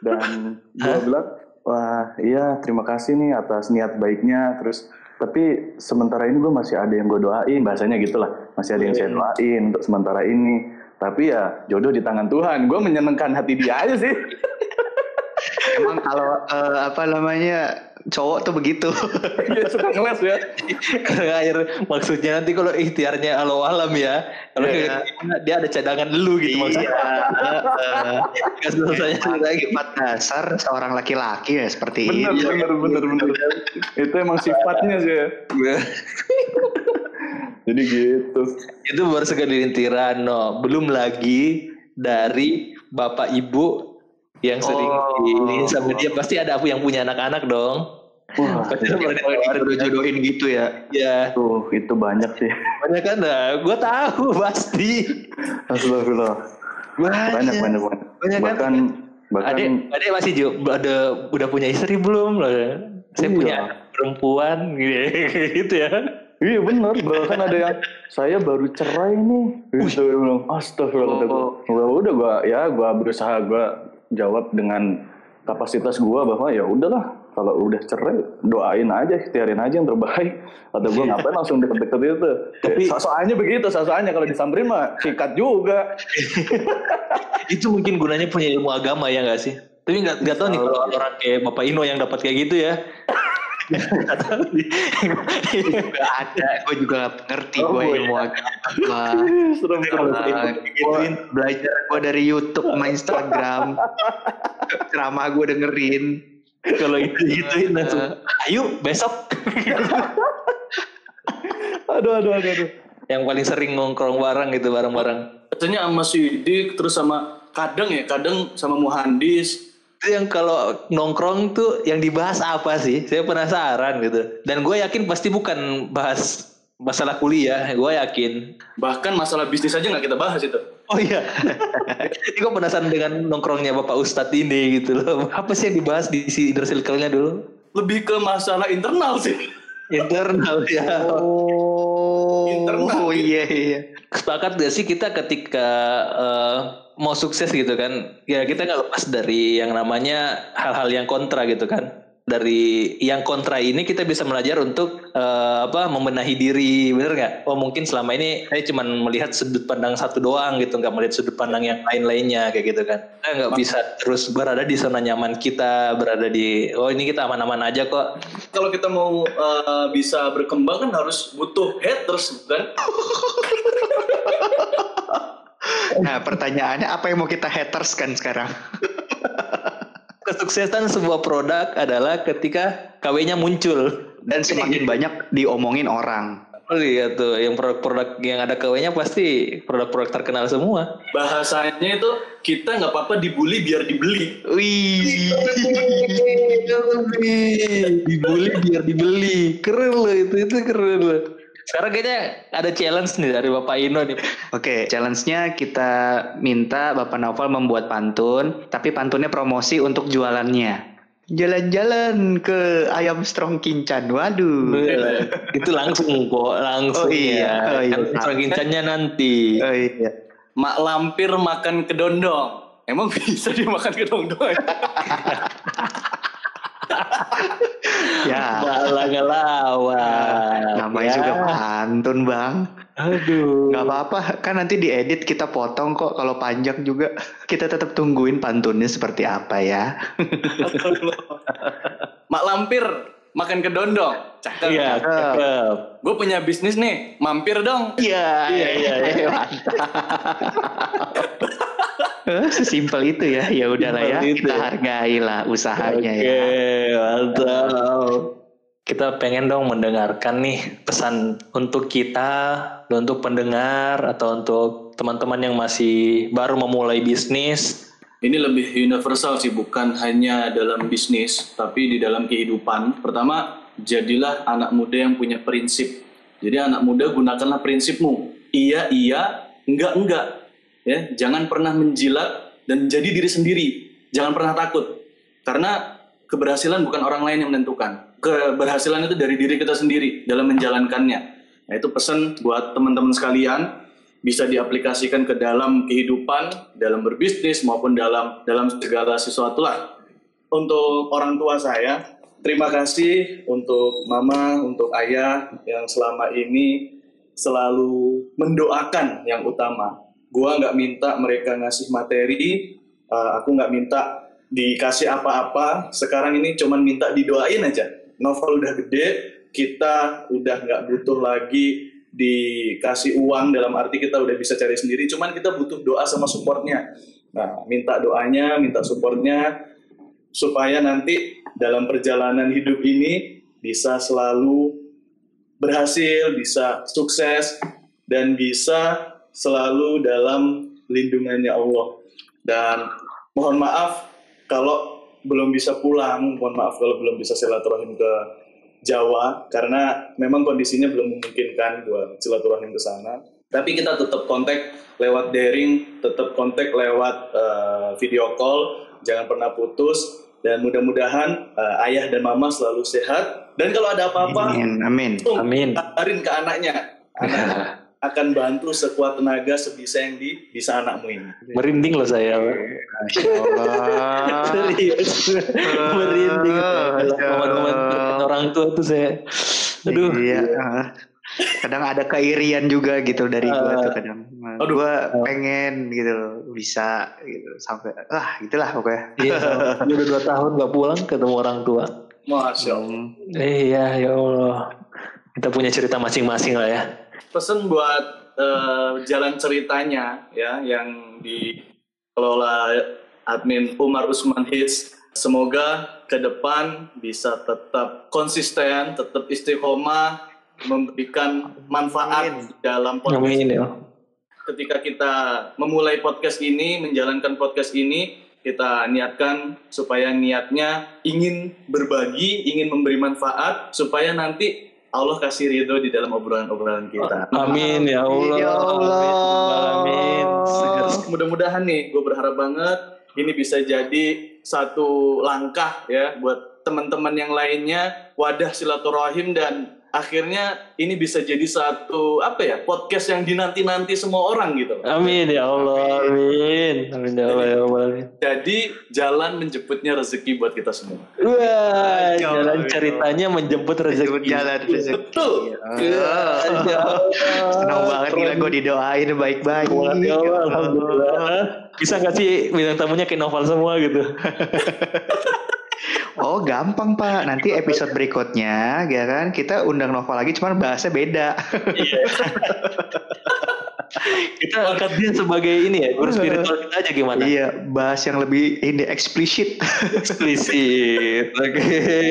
Dan gue bilang wah iya terima kasih nih atas niat baiknya. Terus tapi sementara ini gue masih ada yang gue doain bahasanya gitulah. Masih ada yang saya iya. doain untuk sementara ini. Tapi ya jodoh di tangan Tuhan. Gue menyenangkan hati dia aja sih. Emang kalau uh, apa namanya cowok tuh begitu. Dia suka ngeles ya. air maksudnya nanti kalau ikhtiarnya alo alam ya. Kalau yeah. dia ada cadangan dulu gitu maksudnya. Iya. selesai lagi empat dasar seorang laki-laki ya seperti bener, ini. Bener bener bener bener. Itu emang sifatnya sih ya. Iya. Jadi gitu. Itu baru sekali rintiran, no. Belum lagi dari bapak ibu yang sering oh. ini sama dia pasti ada aku yang punya anak-anak dong. Wah, pasti udah jodohin gitu ya. Ya. Tuh, itu banyak sih. Banyak kan? Nah, gue tahu pasti. Astagfirullah. Banyak, banyak, banyak. banyak. banyak bahkan, kan? bahkan. Adek, adek masih jo, ada, udah punya istri belum? Saya iya. punya perempuan gitu ya. Iya benar, bahkan ada yang saya baru cerai nih. Gitu bilang, astagfirullah oh. Udah, udah gua ya gua berusaha gua jawab dengan kapasitas gua bahwa ya udahlah kalau udah cerai doain aja, ikhtiarin aja yang terbaik. Atau gua ngapain langsung deket-deket itu. Tapi soalnya begitu, soalnya kalau disamperin mah sikat juga. itu mungkin gunanya punya ilmu agama ya nggak sih? Tapi nggak nggak tahu nih kalau orang kayak Bapak Ino yang dapat kayak gitu ya juga ada gue juga ngerti oh, gue ilmu agama. Serem serem belajar gue dari YouTube sama Instagram. Ceramah gue dengerin. Kalau itu gituin langsung ayo besok. Aduh aduh aduh aduh. Yang paling sering nongkrong bareng gitu bareng-bareng. Katanya sama Sidik terus sama kadang ya kadang sama Muhandis yang kalau nongkrong tuh yang dibahas apa sih? Saya penasaran gitu. Dan gue yakin pasti bukan bahas masalah kuliah, gue yakin. Bahkan masalah bisnis aja nggak kita bahas itu. Oh iya. ini gue penasaran dengan nongkrongnya Bapak Ustadz ini gitu loh. Apa sih yang dibahas di si inner circle-nya dulu? Lebih ke masalah internal sih. Internal ya. Oh. Internal. Oh iya iya. Sepakat gak sih kita ketika uh, mau sukses gitu kan ya kita nggak lepas dari yang namanya hal-hal yang kontra gitu kan dari yang kontra ini kita bisa belajar untuk uh, apa membenahi diri bener nggak? Oh mungkin selama ini saya cuma melihat sudut pandang satu doang gitu nggak melihat sudut pandang yang lain-lainnya kayak gitu kan. Kita nggak bisa terus berada di zona nyaman kita berada di oh ini kita aman-aman aja kok. Kalau kita mau uh, bisa berkembang kan harus butuh haters kan Nah pertanyaannya apa yang mau kita haters kan sekarang? Kesuksesan sebuah produk adalah ketika KW-nya muncul dan semakin banyak diomongin orang. Oh iya tuh, yang produk-produk yang ada KW-nya pasti produk-produk terkenal semua. Bahasanya itu kita nggak apa-apa dibully biar dibeli. Wih. dibully biar dibeli. Keren loh itu, itu keren loh. Sekarang kayaknya ada challenge nih dari Bapak Ino nih. Oke, challenge-nya kita minta Bapak Novel membuat pantun, tapi pantunnya promosi untuk jualannya. Jalan-jalan ke ayam strong kincan. Waduh. itu langsung kok, langsung Oh iya, ya. oh iya. Kan pergincannya nanti. Oh iya. Mak lampir makan kedondong. Emang bisa dia makan kedondong? Ya. Malah ngelawan. Namanya Ya. juga pantun, Bang. Aduh. Gak apa-apa, kan nanti diedit kita potong kok kalau panjang juga. Kita tetap tungguin pantunnya seperti apa ya. Mak lampir makan kedondong. Cakep. Iya, cakep. Gue punya bisnis nih, mampir dong. Iya, Iya, iya, iya. Sesimpel itu ya. Ya udahlah ya, itu kita ya. hargai lah usahanya Oke, ya. mantap. Kita pengen dong mendengarkan nih pesan untuk kita, untuk pendengar atau untuk teman-teman yang masih baru memulai bisnis. Ini lebih universal sih, bukan hanya dalam bisnis, tapi di dalam kehidupan. Pertama, jadilah anak muda yang punya prinsip. Jadi anak muda gunakanlah prinsipmu. Iya, iya, enggak, enggak. Ya, jangan pernah menjilat dan jadi diri sendiri. Jangan pernah takut. Karena keberhasilan bukan orang lain yang menentukan. Keberhasilan itu dari diri kita sendiri dalam menjalankannya. Nah, itu pesan buat teman-teman sekalian bisa diaplikasikan ke dalam kehidupan, dalam berbisnis maupun dalam dalam segala sesuatu lah. Untuk orang tua saya, terima kasih untuk mama, untuk ayah yang selama ini selalu mendoakan yang utama. Gua nggak minta mereka ngasih materi, uh, aku nggak minta dikasih apa-apa. Sekarang ini cuman minta didoain aja. Novel udah gede, kita udah nggak butuh lagi dikasih uang dalam arti kita udah bisa cari sendiri. Cuman kita butuh doa sama supportnya. Nah, minta doanya, minta supportnya supaya nanti dalam perjalanan hidup ini bisa selalu berhasil, bisa sukses, dan bisa selalu dalam lindungannya Allah. Dan mohon maaf kalau belum bisa pulang, mohon maaf kalau belum bisa silaturahim ke Jawa, karena memang kondisinya belum memungkinkan buat silaturahim ke sana. Tapi kita tetap kontak lewat daring, tetap kontak lewat eh, video call, jangan pernah putus, dan mudah-mudahan eh, ayah dan mama selalu sehat. Dan kalau ada apa-apa, Amin. Amin. Amin. kabarin ke anaknya. Anak akan bantu sekuat tenaga sebisa yang di bisa anakmu ini. Merinding loh saya. Serius. Merinding. Momen-momen orang tua tuh saya. Aduh. Iya. Kadang ada keirian juga gitu dari gua tuh kadang. Aduh. Gua pengen gitu loh, bisa gitu sampai ah gitulah pokoknya. Iya, dia udah dua tahun gak pulang ketemu orang tua. Masya Allah. Eh, iya, ya Allah. Kita punya cerita masing-masing lah ya. Pesen buat eh, jalan ceritanya ya yang dikelola admin Umar Usman Hits. Semoga ke depan bisa tetap konsisten, tetap istiqomah, memberikan manfaat dalam podcast Amin ya. ketika kita memulai podcast ini, menjalankan podcast ini, kita niatkan supaya niatnya ingin berbagi, ingin memberi manfaat, supaya nanti Allah kasih ridho di dalam obrolan-obrolan kita. Amin ya Allah. Ya Allah. Amin. Segera. Mudah-mudahan nih, gue berharap banget ini bisa jadi satu langkah ya buat teman-teman yang lainnya, wadah silaturahim dan akhirnya ini bisa jadi satu apa ya podcast yang dinanti-nanti semua orang gitu. Amin ya Allah. Amin. Amin ya Allah ya Allah. Amin. Jadi jalan menjemputnya rezeki buat kita semua. Wah, Ya jalan Allah. ceritanya menjemput rezeki. jalan rezeki. Betul. Ya Allah. Senang banget gila gue didoain baik-baik. Ya Allah, Alhamdulillah. Bisa gak sih bintang tamunya kayak novel semua gitu? Oh gampang pak, nanti episode berikutnya ya kan kita undang novel lagi, cuman bahasnya beda. kita angkat dia sebagai ini ya guru spiritual kita aja gimana? Iya, bahas yang lebih ini eksplisit. Eksplisit. Oke. Okay.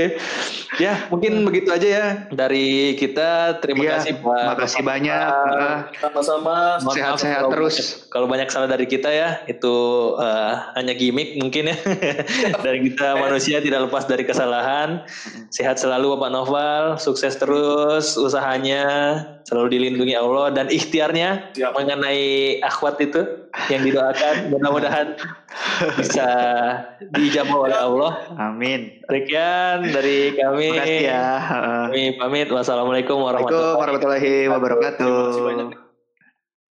Ya, mungkin begitu aja ya dari kita. Terima Iya, kasih Pak. makasih banyak. Ah, Sama-sama. Sehat-sehat kalau terus. banyak- kalau banyak salah dari kita ya, itu eh, hanya gimmick mungkin ya. dari kita manusia tidak lepas dari kesalahan. Sehat selalu Bapak Noval, sukses terus usahanya, selalu dilindungi Allah dan ikhtiarnya Siap. mengenai akhwat itu yang didoakan. Mudah-mudahan bisa dijawab oleh Allah. Amin. Sekian dari kami. Terima kasih ya. Kami pamit. Wassalamualaikum Assalamualaikum warahmatullahi warahmatullahi wabarakatuh. Terima kasih banyak.